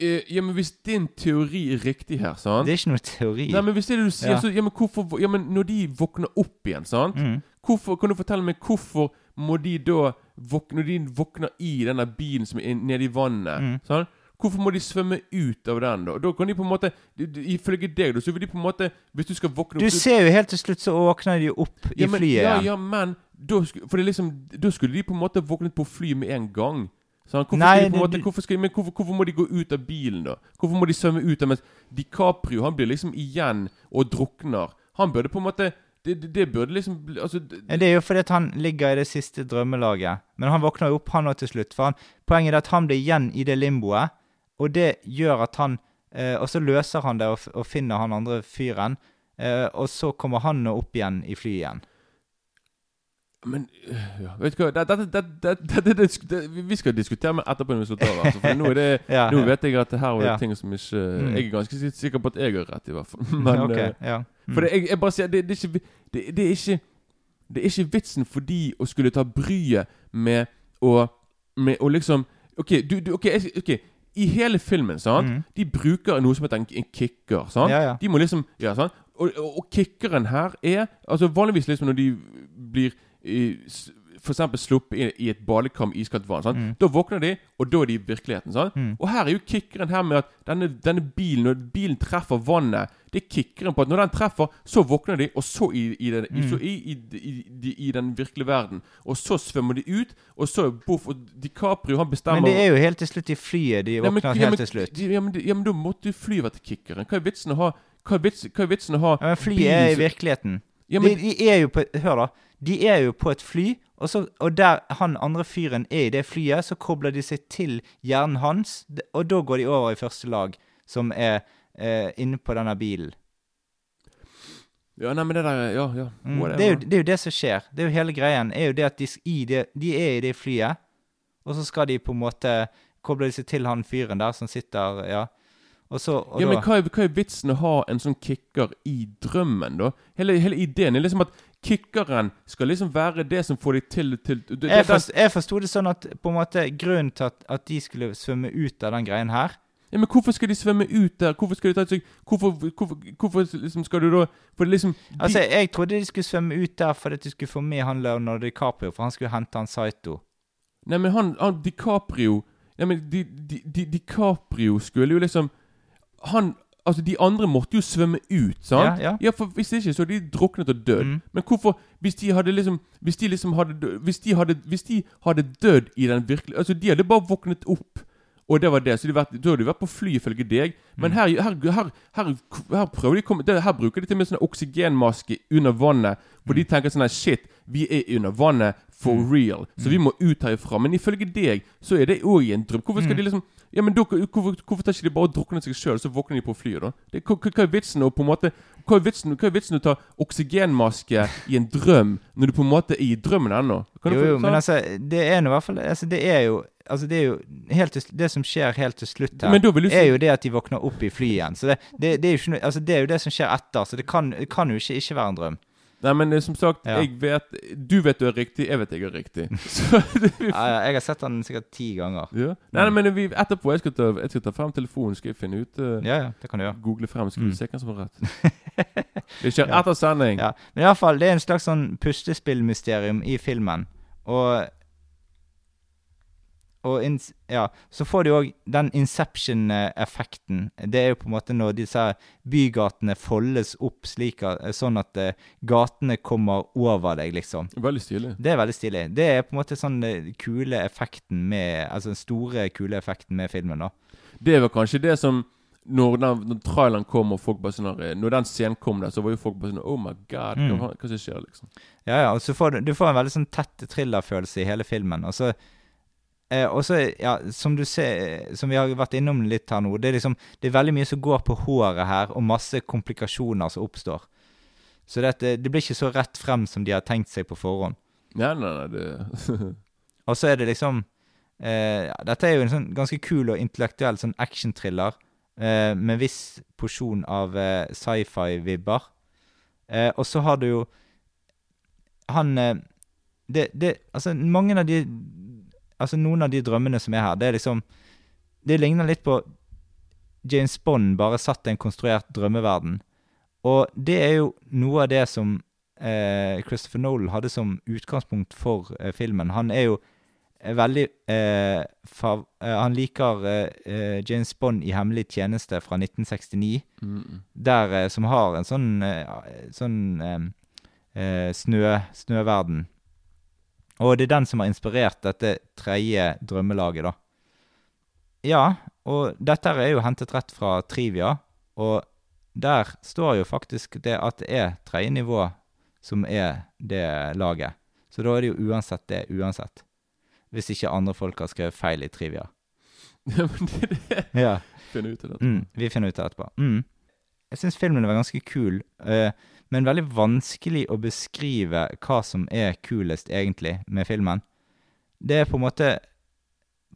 Uh, ja, men hvis din teori er riktig her, sant Det er ikke noe teori. Nei, men hvis det er det du sier, Ja. så Ja, men hvorfor Ja, men når de våkner opp igjen, sant Mm. Hvorfor, Kan du fortelle meg hvorfor må de da våkne Når de våkner i denne bilen som er nede i vannet, Mm. sant Hvorfor må de svømme ut av den, da? Da kan de på en måte Ifølge deg, da, så vil de på en måte Hvis du skal våkne opp Du ser jo helt til slutt så våkner de opp i ja, men, flyet ja, ja, men da, For det liksom Da skulle de på en måte våknet på flyet med en gang. Hvorfor, Nei, de måte, hvorfor, skal men hvorfor, hvorfor må de gå ut av bilen, da? Hvorfor må de svømme ut? av Mens DiCaprio han blir liksom igjen og drukner. Han burde på en måte Det, det, det burde liksom Altså det, Det er jo fordi at han ligger i det siste drømmelaget. Men han våkner jo opp, han òg, til slutt. For han, poenget er at han blir igjen i det limboet, og det gjør at han eh, Og så løser han det og, og finner han andre fyren. Eh, og så kommer han nå opp igjen i flyet igjen. Men ja, vet du hva det, det, det, Vi skal diskutere med etterpå når vi slutter. Altså, for nå, ja, nå, vet jeg at det her er ja. ting som ikke mm. Jeg er ganske sikker på at jeg har rett, i hvert fall. Men, okay, uh, mm. For jeg, jeg, bare sier det, er ikke, det, er ikke Det er ikke vitsen for de å skulle ta bryet med å Med å liksom OK, du, du okay, jeg, okay, i hele filmen, sant Mm. De bruker noe som heter en, en kicker. Sant? Ja, ja. De må liksom Ja, sant? Og, og, og kickeren her er Altså Vanligvis liksom når de blir eh, s- for eksempel sluppet inn i et badekar med iskaldt vann. Sant? Mm. Da våkner de, og da er de i virkeligheten. Sant? Mm. Og her er jo kickeren her med at denne, denne bilen, når bilen treffer vannet Det er kickeren på at når den treffer, så våkner de, og så i, i, den, Mm. så i, i, den virkelige verden. Og så svømmer de ut, og så boff, og DiCaprio han bestemmer Men det er jo helt til slutt i flyet de våkner ja, helt men- til slutt. Ja, men, ja, men da måtte jo flyet vært kickeren. Hva er vitsen å ha Hva er, vits, hva er vitsen å ha Ja, men flyet er i virkeligheten. Ja, men- de, de er jo på Hør, da. De er jo på et fly, Og, så, og der han andre fyren er i det flyet, så kobler de seg til hjernen hans, og da går de over i første lag, som er eh, inne på denne bilen. Ja, nei, men det der Ja, ja. Mm, det, er jo, det er jo det som skjer. Det er jo hele greien. er jo det at de, det, de er i det flyet, og så skal de på en måte koble seg til han fyren der som sitter Ja. Og så og ja, men hva er, hva er vitsen å ha en sånn kicker i drømmen, da? Hele, hele ideen er liksom at kickeren skal liksom være det som får de til, til det, det, Jeg, forst, jeg forsto det sånn at på en måte grunnen til at, at de skulle svømme ut av den greien her Ja, Men hvorfor skal de svømme ut der? Hvorfor skal de ta seg Hvorfor, hvorfor, hvorfor liksom skal du da For det liksom de, Altså, Jeg trodde de skulle svømme ut der fordi at de skulle få med han Leonardo DiCaprio, for han skulle hente han Saito. Nei, men han, han DiCaprio Nei, men di, di, di, DiCaprio skulle jo liksom Han Altså, de andre måtte jo svømme ut, sant? Ja, ja. for hvis ikke så hadde de druknet og dødd. Mm. Men hvorfor Hvis de hadde liksom Hvis de liksom hadde Hvis de hadde, hvis de hadde dødd i den virkelige Altså, de hadde bare våknet opp. Og det var det. Så de vært, da hadde de vært på fly ifølge deg. Mm. Men her, her, her, her, her prøver de å komme Her bruker de til og med sånn oksygenmaske under vannet. For Mm. de tenker sånn Shit, vi er under vannet for real. Så Mm. vi må ut herifra. Men ifølge deg så er det òg en drøm. Hvorfor skal Mm. de liksom Ja, men dere, hvorfor, hvorfor tar ikke de bare og drukner seg sjøl, så våkner de på flyet, da? Det, hva, hva er vitsen å på en måte hva er vitsen, hva er vitsen å ta oksygenmaske i en drøm når du på en måte er i drømmen ennå? Jo, jo, men altså, det er nå i hvert fall altså, Det er jo Altså, det jo helt til, Det som skjer helt til slutt her, si- er jo det at de våkner opp i flyet igjen. Så det, det, er jo ikke Altså, det er jo det som skjer etter, så det kan, kan jo ikke ikke være en drøm. Nei, men eh, som sagt, Ja. jeg vet Du vet du er riktig, jeg vet jeg er riktig. Så det, vi, Ja, ja, jeg har sett den sikkert ti ganger. ja. Nei, nei, men vi, etterpå jeg skal, ta, jeg skal ta frem telefonen, skal jeg finne ut uh, Ja, ja, det kan du gjøre. Google frem, skal Mm. vi se hvem som har rett. Det skjer Ja. etter sending. Ja, Men iallfall, det er en slags sånn pustespillmysterium i filmen. Og og ja, så får du òg den Inception-effekten. Det er jo på en måte når disse bygatene foldes opp slik at, sånn at eh, gatene kommer over deg, liksom. Veldig stilig. Det er veldig stilig. Det er på en måte sånn eh, kule effekten med Altså den store, kule effekten med filmen, da. Det var kanskje det som når, den, når traileren kom og folk bare sånn her, Når den scenen kom der, så var jo folk bare sånn Oh my god, hva, Mm. hva skjer, liksom? Ja, ja, og så får du, du får en veldig sånn tett thrillerfølelse i hele filmen. Og så, eh, og så, ja, som du ser, som vi har vært innom litt her nå, det er liksom, det er veldig mye som går på håret her, og masse komplikasjoner som oppstår. Så det, det blir ikke så rett frem som de har tenkt seg på forhånd. Nei, nei, nei, det Og så er det liksom, eh, dette er jo en sånn ganske kul og intellektuell sånn action-thriller, eh, med viss porsjon av eh, sci-fi-vibber. Eh, og så har du jo han eh, det, det, Altså, mange av de Altså, noen av de drømmene som er her, det er liksom Det ligner litt på James Bond, bare satt i en konstruert drømmeverden. Og det er jo noe av det som eh, Christopher Nolan hadde som utgangspunkt for eh, filmen. Han er jo eh, veldig eh, fav, eh, Han liker eh, James Bond i 'Hemmelig tjeneste' fra 1969 mm. der eh, som har en sånn, sånn snø, snøverden. Og det er den som har inspirert dette tredje drømmelaget, da. Ja, og dette er jo hentet rett fra Trivia, og der står jo faktisk det at det er tredje nivå som er det laget. Så da er det jo uansett det, uansett. Hvis ikke andre folk har skrevet feil i Trivia. Ja, men det er det Ja. Finner ut av det. Mm, vi finner ut av det etterpå. Mm. Jeg syns filmen var ganske kul, eh, men veldig vanskelig å beskrive hva som er kulest, egentlig, med filmen. Det er på en måte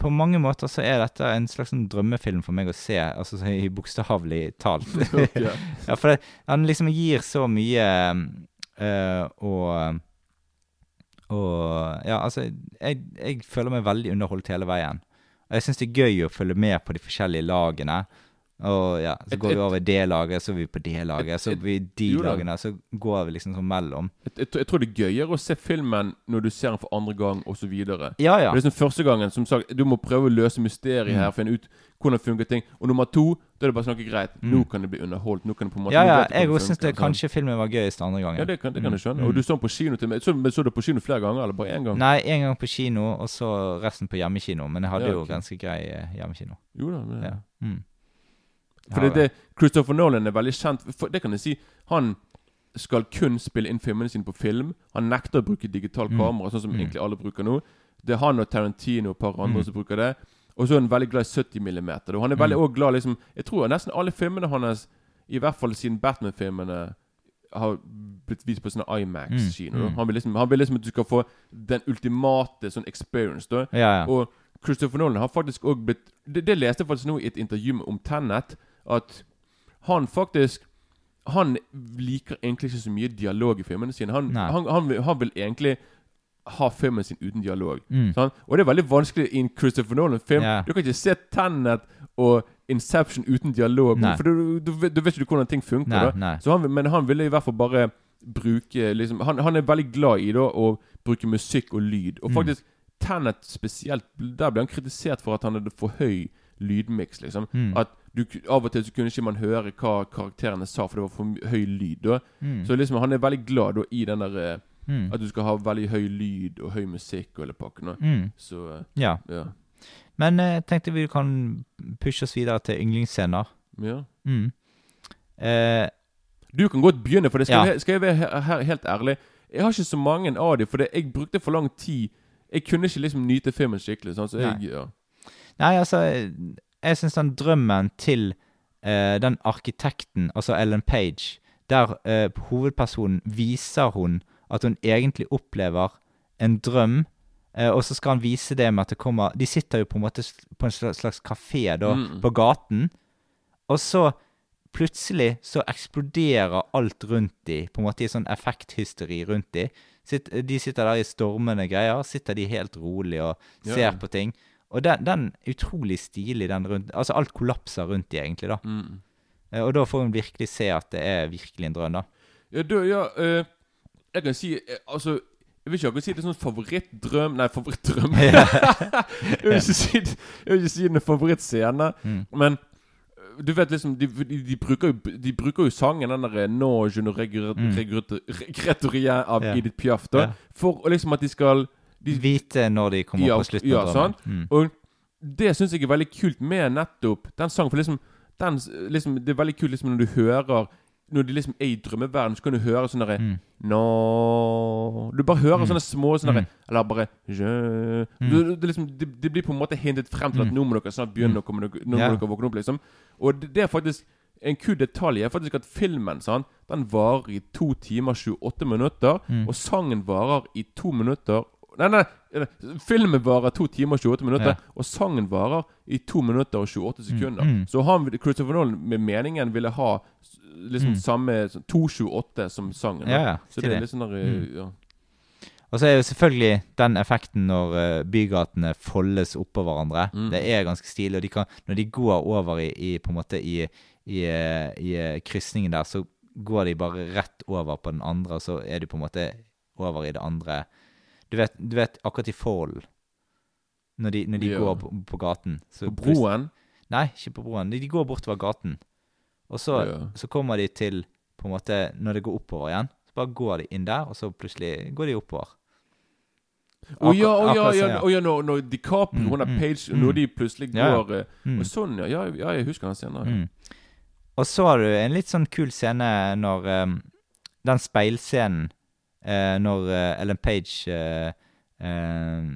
På mange måter så er dette en slags sånn drømmefilm for meg å se, altså i bokstavelig talt. Ja, for det, han liksom gir så mye øh, og Og Ja, altså, jeg, jeg føler meg veldig underholdt hele veien. Og jeg syns det er gøy å følge med på de forskjellige lagene. Og ja, så Et- går vi over det laget, så er vi på det laget, så et- er vi de jo lagene, så går vi liksom sånn mellom. Et, tror- jeg tror det er gøyere å se filmen når du ser den for andre gang, osv. Ja, ja. Det er som første gangen, som sagt, du må prøve å løse mysteriet Mm. her, finne ut hvordan funker ting. Og nummer to, da er det bare sånn, ok, greit, nå Mm. kan det bli underholdt. Nå kan det på en måte Ja, ja, jeg òg syns sånn. kanskje filmen var gøyest andre gangen. Ja, det kan, det kan jeg skjønne. Mm. Og du så den på kino til meg. Så, men så du på kino flere ganger, eller bare én gang? Nei, én gang på kino, og så resten på hjemmekino. Men jeg hadde Ja, jo ganske grei eh, hjemmekino. Jo da. Det, Ja. Mm. For Ja, det, det, Christopher Nolan er veldig kjent for Det kan jeg si. Han skal kun spille inn filmene sine på film. Han nekter å bruke digital Mm. kamera, sånn som Mm. egentlig alle bruker nå. Det er han og Tarantino og et par andre Mm. som bruker det. Og så er han veldig glad i 70 millimeter. Og han er veldig Mm. også glad liksom Jeg tror nesten alle filmene hans, i hvert fall siden Batman-filmene, har blitt vist på sånne Imax-kino. Mm. da. Han, liksom, han vil liksom at du skal få den ultimate sånn experience. da Ja, ja. Og Christopher Nolan har faktisk også blitt det, det leste jeg faktisk nå i et intervju med- om Tenet. At han faktisk Han liker egentlig ikke så mye dialog i filmene sine. Han, han, han, han vil egentlig ha filmen sin uten dialog. Mm. Og det er veldig vanskelig i en Christopher Nolan-film. Yeah. Du kan ikke se Tenet og Inception uten dialog. Nei. For du, du, vet- du vet ikke hvordan ting funker. Nei, nei. Så han, vil- Men han ville i hvert fall bare bruke liksom, han, han er veldig glad i da å bruke musikk og lyd. Og Mm. faktisk Tenet spesielt, der ble han kritisert for at han hadde for høy lydmiks. Liksom. Mm. At du, Av og til så kunne ikke man høre hva karakterene sa, for det var for høy lyd. Mm. Så liksom han er veldig glad da i den der eh, Mm. At du skal ha veldig høy lyd og høy musikk og hele pakken. Mm. Så eh, Ja. ja. Men jeg tenkte vi kan pushe oss videre til yndlingsscener. ja. Mm. Eh, Du kan godt begynne, for det skal, Ja. jeg, skal jeg være her, her, helt ærlig. Jeg har ikke så mange av dem, for det, jeg brukte for lang tid. Jeg kunne ikke liksom nyte filmen skikkelig. Sånn, så jeg, Nei. ja. Nei, altså Jeg syns den drømmen til eh, den arkitekten, altså Ellen Page, der eh, hovedpersonen viser hun at hun egentlig opplever en drøm, eh, og så skal han vise det med at det kommer De sitter jo på en måte på en slags, slags kafé da, Mm. på gaten, og så plutselig så eksploderer alt rundt de, på en måte i sånn effekthysteri rundt de. Sitt, de sitter der i stormende greier, sitter de helt rolig og Ja. ser på ting. Og den, den er utrolig stilig, den rundt Altså alt kollapser rundt de, egentlig, da. Mm. Eh, Og da får hun virkelig se at det er virkelig en drøm, da. Ja, du, ja eh, Jeg kan si eh, Altså jeg vil ikke akkurat si det er sånn favorittdrøm Nei, favorittdrøm. jeg, vil ikke si, det- jeg vil ikke si den er favorittscene, Mm. men øh, du vet liksom De, de, de, bruker, jo, de bruker jo sangen, den derre No je ne Mm. regrette rien' av. Edith Piaf, da, for liksom at de skal de, Vite når de kommer Ja, på slutten ja, av sant? Mm. Og det syns jeg er veldig kult med nettopp den sangen. For liksom, den, liksom Det er veldig kult liksom når du hører Når de liksom er i drømmeverden, så kan du høre sånn derre Mm. no. Du bare hører Mm. sånne små sånne Mm. Eller bare je, Mm. du, det, liksom, det, det blir på en måte hintet frem til at Mm. nå må dere snart begynne, Mm. å komme nå Ja. må dere våkne opp, liksom. Og det, det er faktisk en kul detalj er faktisk at filmen sant, Den varer i to timer 28 minutter, Mm. og sangen varer i to minutter Nei, nei, filmen varer to timer og 28 minutter, Ja. og sangen varer i to minutter og 28 sekunder. Mm. Så han, Christopher Nolan med meningen ville ha liksom Mm. samme sånn 2.28 som sangen. Ja, ja, Så det er litt sånn der, Mm. ja. Og så er jo selvfølgelig den effekten når eh, bygatene foldes oppå hverandre. Mm. Det er ganske stilig. Og de kan, når de går over i, i på en måte i, i, eh, i eh, krysningen der, så går de bare rett over på den andre, og så er de på en måte over i det andre. Du vet, du vet akkurat i Fall Når de, når de Ja. går på, på gaten. så På broen? broen. Nei, ikke på broen. De, de går bortover gaten. Og så, Ja. så kommer de til på en måte, Når det går oppover igjen, så bare går de inn der, og så plutselig går de oppover. Å ja, å ja, ja, sånn, ja, når, når DiCaprio Mm, og mm, Page mm. Når de plutselig ja. går eh, Mm. Og sånn, ja. ja. Ja, jeg husker den scenen. Mm. Og så har du en litt sånn kul scene når um, Den speilscenen eh, når eh, Ellen Page eh, eh,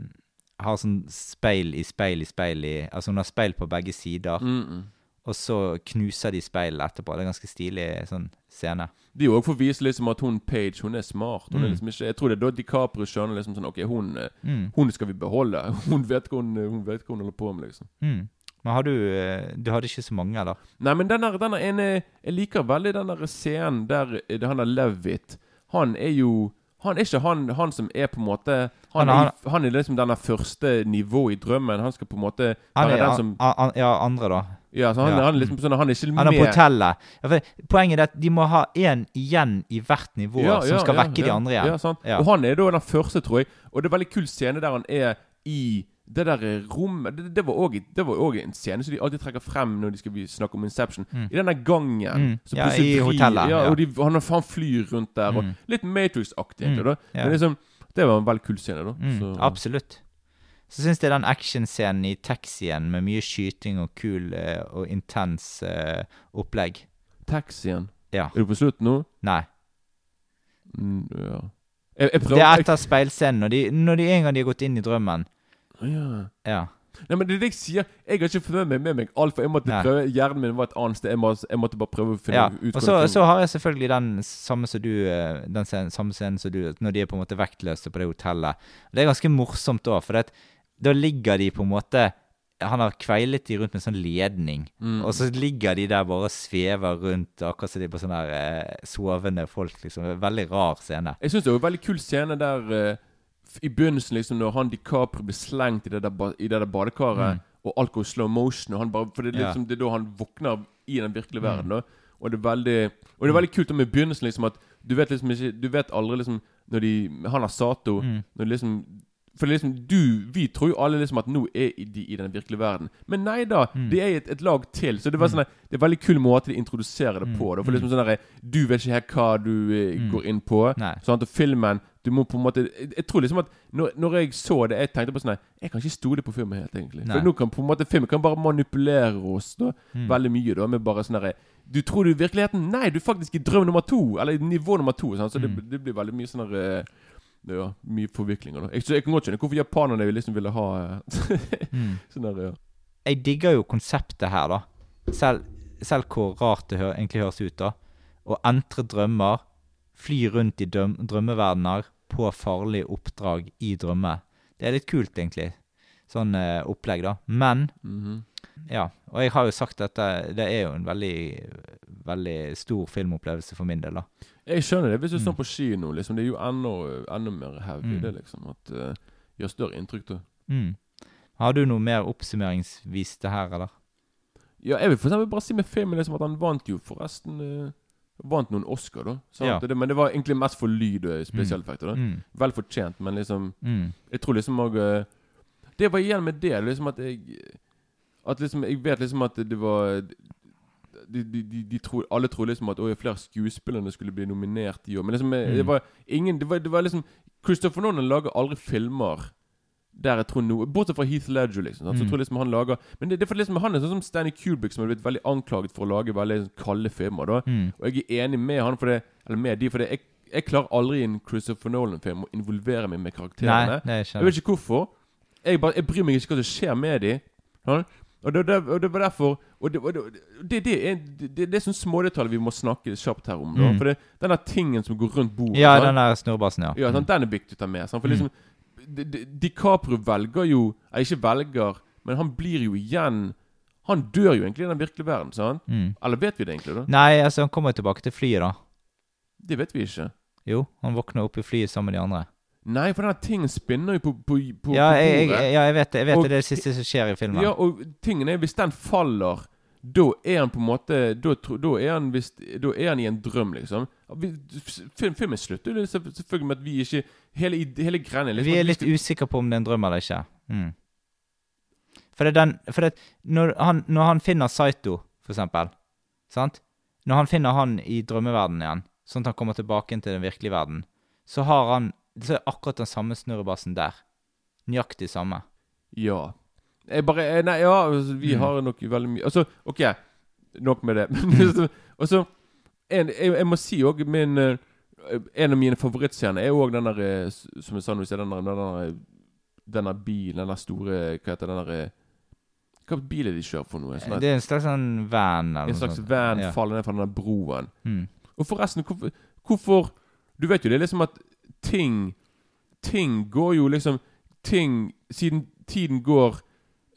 har sånn speil i speil i speil i Altså hun har speil på begge sider, Mm, mm. og så knuser de speilet etterpå. Det er ganske stilig sånn scene. Er også for å vise liksom at hun Page Hun er smart. Hun er Mm. liksom ikke Jeg tror det er da DiCaprio skjønner liksom sånn Ok, hun, Mm. hun skal vi beholde. Hun vet hva hun, hun, vet hva hun holder på med, liksom. Mm. Men har du Du hadde ikke så mange, eller? Nei, men den ene Jeg liker veldig den scenen der han der Levitt Han er jo Han er ikke han, han som er på en måte Han, Han er- i- han er liksom denne første nivået i drømmen. Han skal på en måte Han være er, den som an, ja, andre, da. Ja, så han, Ja. han er liksom sånn Han er ikke Han er på hotellet. Ja, poenget er at de må ha én igjen i hvert nivå Ja, som skal vekke de andre igjen. Ja, sant. Og han er da den første, tror jeg. Og det er veldig kul scene der han er i det der rommet Det, det var òg en scene som de alltid trekker frem når de skal snakke om Inception. Mm. I den der gangen. Mm. så Ja, i hotellet, Ja, og de, han, han flyr rundt der. Og Mm. litt Matrix-aktig, Mm. da Ja. Men liksom Det var en veldig kul scene, da. Mm, Så- Absolutt. Så syns jeg den actionscenen i taxien med mye skyting og kul eh, og intens uh, opplegg Taxien. Ja. Er du på slutt nå? Nei. Mm, ja. Jeg, jeg Det er etter speilscenen, når de, når de en gang de har gått inn i drømmen. Ja. Ja. Nei, men det er det jeg sier. Jeg har ikke funnet meg, med meg alt, for jeg måtte Nei. prøve Hjernen min var et annet sted. Jeg, måtte, jeg måtte bare prøve å finne ja. ut Og så, så har jeg selvfølgelig den samme som du eh, Den scenen, samme scenen som du Når de er på en måte vektløse på det hotellet. Det er ganske morsomt òg, for det, da ligger de på en måte Han har kveilet de rundt med en sånn ledning. Mm. Og så ligger de der bare og svever rundt, akkurat som de er på sånne der, eh, sovende folk. liksom. Er Veldig rar scene. Jeg syns det var en veldig kul scene der eh, i begynnelsen, liksom, når han DiCaprio blir slengt i det der, i det der badekaret, Mm. og alt går i slow motion, og han bare For det er liksom, liksom det er da han våkner i den virkelige Mm. verden, da. Og det er veldig Og det er veldig kult med begynnelsen, liksom, at du vet liksom ikke Du vet aldri, liksom, når de Han har Sato Mm. Når de liksom for liksom, du, Vi tror jo alle liksom at nå er de i den virkelige verden. Men nei da, Mm. det er et, et lag til. Så det var sånn der- det er veldig kul måte de introduserer det på. Da. For liksom sånn Du vet ikke helt hva du eh, Mm. går inn på. Sånn at filmen Du må på en måte Jeg, tror liksom at når, når jeg så det, jeg tenkte på sånn Jeg kan ikke stole på filmen helt, egentlig. Nei. For nå kan på en måte filmen kan bare manipulere oss da Mm. veldig mye. da Med bare sånn derre Du tror du i virkeligheten Nei, du er faktisk i drøm nummer to. Eller i nivå nummer to. Sånn, Så Mm. det, det blir veldig mye sånn der, eh, ja, mye forviklinger. da Jeg, så jeg kan godt skjønne hvorfor japanerne liksom ville ha eh, Mm. sånn der, ja. jeg digger jo konseptet her, da. Selv, selv hvor rart det hø egentlig høres ut, da. Å entre drømmer, fly rundt i drøm drømmeverdener på farlige oppdrag i drømmer. Det er litt kult, egentlig. Sånn eh, opplegg, da. Men Mhm. ja. Og jeg har jo sagt at det, det er jo en veldig, veldig stor filmopplevelse for min del, da. Jeg skjønner det hvis du Mm. står på kino. Liksom, det er jo enda, enda mer heavy, Mm. det, liksom. At uh, gjør større inntrykk, da. Mm. Har du noe mer oppsummeringsvis det her, eller? Ja, jeg vil for eksempel bare si med filmen liksom at han vant jo forresten eh, Vant noen Oscar, da. Ja. Det, men det var egentlig mest for lyd og spesialeffekter. da Mm. Vel fortjent, men liksom Mm. Jeg tror liksom òg Det var igjen med det, liksom at jeg At liksom Jeg vet liksom at det var de, de, de, de tro, Alle trodde liksom at Åh, flere skuespillerne skulle bli nominert i år. Men liksom eh, Mm. det var ingen det var, det var liksom Christopher Nolan lager aldri filmer der jeg tror noe Bortsett fra Heath Ledger, liksom. Så Mm. jeg tror liksom han lager Men det, det er for liksom han er sånn som Stanley Kubrick, som har blitt veldig anklaget for å lage veldig sånn kalde filmer. da Mm. Og jeg er enig med han for det Eller med de, for det jeg, jeg klarer aldri i en Christopher Nolan-film å involvere meg med karakterene. Nei, nei, Jeg vet ikke hvorfor. Jeg, bare, jeg bryr meg ikke hva som skjer med dem. Og, det, det, og det var derfor Og det, og det, det, det, er, er sånne smådetaljer vi må snakke kjapt her om. Mm. For det, den der tingen som går rundt bordet Ja, den der snurrebassen, ja. Ja, Mm. Den er viktig å ta med. Sant? For Mm. liksom DiCaprio velger jo Jeg ikke velger, men han blir jo igjen Han dør jo egentlig i den virkelige verden, sant? Mm. Eller vet vi det egentlig, da? Nei, altså, han kommer tilbake til flyet, da. Det vet vi ikke. Jo, han våkner opp i flyet sammen med de andre. Nei, for denne tingen spinner jo på, på, på, ja, på bordet. jeg, ja, jeg vet det. Jeg vet Og- det, det det siste som skjer i filmen. Ja, og tingen er, hvis den faller da er han på en måte Da, da, er, han vist, da er han i en drøm, liksom. Film, filmen slutter selvfølgelig med at vi ikke Hele, hele greia liksom Vi er litt usikre på om det er en drøm eller ikke. Mm. For det er den For det, når, han, når han finner Saito, for eksempel Sant? Når han finner han i drømmeverdenen igjen, sånn at han kommer tilbake til den virkelige verden, så har han Så er akkurat den samme snurrebassen der. Nøyaktig samme. Ja. Jeg bare eh, Nei, ja, altså, vi Mm. har nok veldig mye Altså, OK. Nok med det. Og så jeg, jeg må si òg min eh, En av mine favorittscener er òg den der eh, Som jeg sa nå, den der, denne bilen, den der store Hva heter den der Hva bil er de kjører for noe? Sånn Det er en slags sånn van en slags van Ja. faller ned fra denne broen. Mm. Og forresten, hvorfor, hvorfor Du vet jo det er liksom at ting Ting går jo liksom Ting Siden tiden går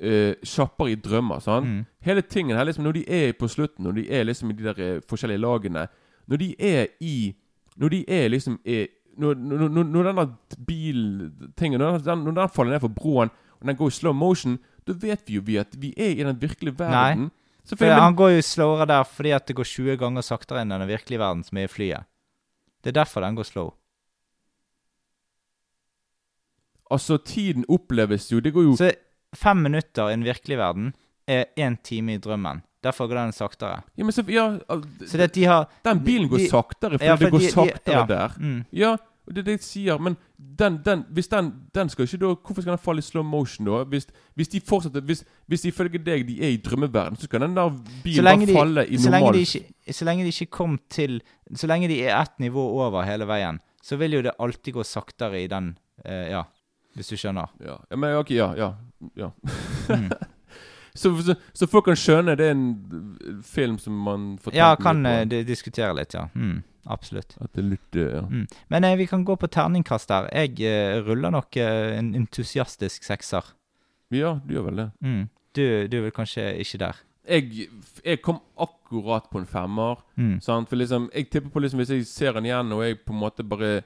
eh, kjappere i drømmer, sant? Mm. Hele tingen her, liksom, når de er på slutten, når de er liksom i de der eh, forskjellige lagene Når de er i Når de er liksom i når, når, når, denne biltingen når den, når den faller ned fra broen, og den går i slow motion, da vet vi jo vi at vi er i den virkelige verden. For Selvfølgelig, han går jo slowere der fordi at det går 20 ganger saktere enn den virkelige verden som er i flyet. Det er derfor den går slow. Altså, tiden oppleves jo Det går jo Så fem minutter i den virkelige verden er én time i drømmen. Derfor går den saktere. Ja, men så, ja, Så det at de har Den bilen går de- saktere fordi Ja, for det går de- saktere ja, der. mm. Ja, det er det jeg sier, men den, den, hvis den, den skal ikke da Hvorfor skal den falle i slow motion da? Hvis, hvis de fortsetter Hvis, hvis ifølge deg de er i drømmeverden, så skal den der bilen lenge, bare de, falle i så, lenge normal de ikke, så lenge de ikke kom til Så lenge de er ett nivå over hele veien, så vil jo det alltid gå saktere i den uh, Ja, hvis du skjønner. Ja, ja, men ok, ja, ja, ja. Mm. så, så, så folk kan skjønne det er en film som man får Ja, kan litt eh, diskutere litt, ja. Mm, absolutt. At det lytter, ja. Mm. Men eh, vi kan gå på terningkast der. Jeg eh, ruller nok eh, en entusiastisk sekser. ja, du gjør vel det. Mm. Du, du er vel kanskje ikke der? Jeg, jeg kom akkurat på en femmer. Mm. Sant? For liksom, jeg tipper på liksom Hvis jeg ser den igjen, og jeg på en måte bare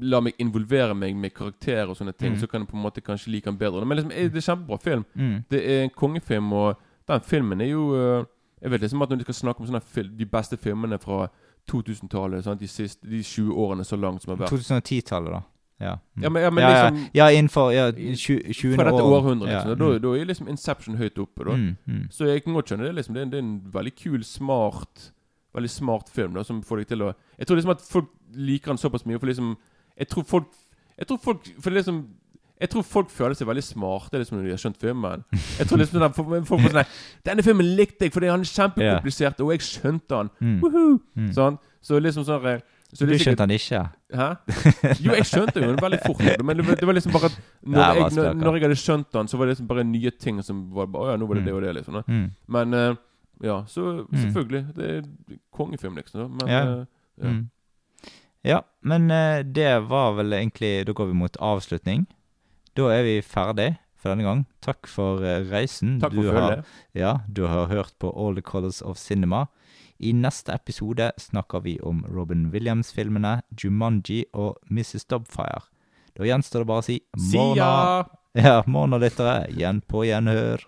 lar meg involvere meg med karakterer og sånne ting, Mm. så kan jeg på en måte kanskje like den bedre. Men liksom, eh, det er kjempebra film. Mm. Det er en kongefilm, og den filmen er jo eh, Jeg vet liksom at når de skal snakke om sånne de beste filmene fra 2000-tallet, sant, de siste de 20 årene så langt som har vært 2010-tallet, da. Ja. Mm. Ja, men, ja, men ja, liksom ja, innenfor ja, 20. 20 Fra dette århundret, liksom. mm. Da, da er liksom Inception høyt oppe, da. Mm, mm. Så jeg kan godt skjønne det. liksom Det er, en- det er en veldig kul, smart Veldig smart film da som får deg til å Jeg tror liksom at folk liker den såpass mye, for liksom Jeg tror folk Jeg tror folk For det liksom jeg tror folk føler seg veldig smarte liksom, når de har skjønt filmen. Jeg tror liksom den, folk, får sånn 'Denne filmen likte jeg fordi han er kjempekomplisert, og jeg skjønte han.' Mm. Woohoo! Mm. Sånn. Så liksom sånn så Du skjønte han ikke? Hæ? Jo, jeg skjønte jo den veldig fort. Men det, var- liksom bare at når, jeg, når, når jeg hadde skjønt den, så var det liksom bare nye ting som var bare, Å ja, nå var det Mm. det og det, liksom. Da. Mm. Men eh, ja, så Mm. selvfølgelig. Det er kongefilm, liksom. Da. Men Ja. eh, ja. Mm. Ja, men eh, det var vel egentlig Da går vi mot avslutning. Da er vi ferdig for denne gang. Takk for eh, reisen. Takk for Du har- Ja, du har hørt på All the Colors of Cinema. I neste episode snakker vi om Robin Williams-filmene Jumanji og Mrs. Dobfire. Da gjenstår det bare å si Morna. ja! morna, lyttere. Igjen på gjenhør.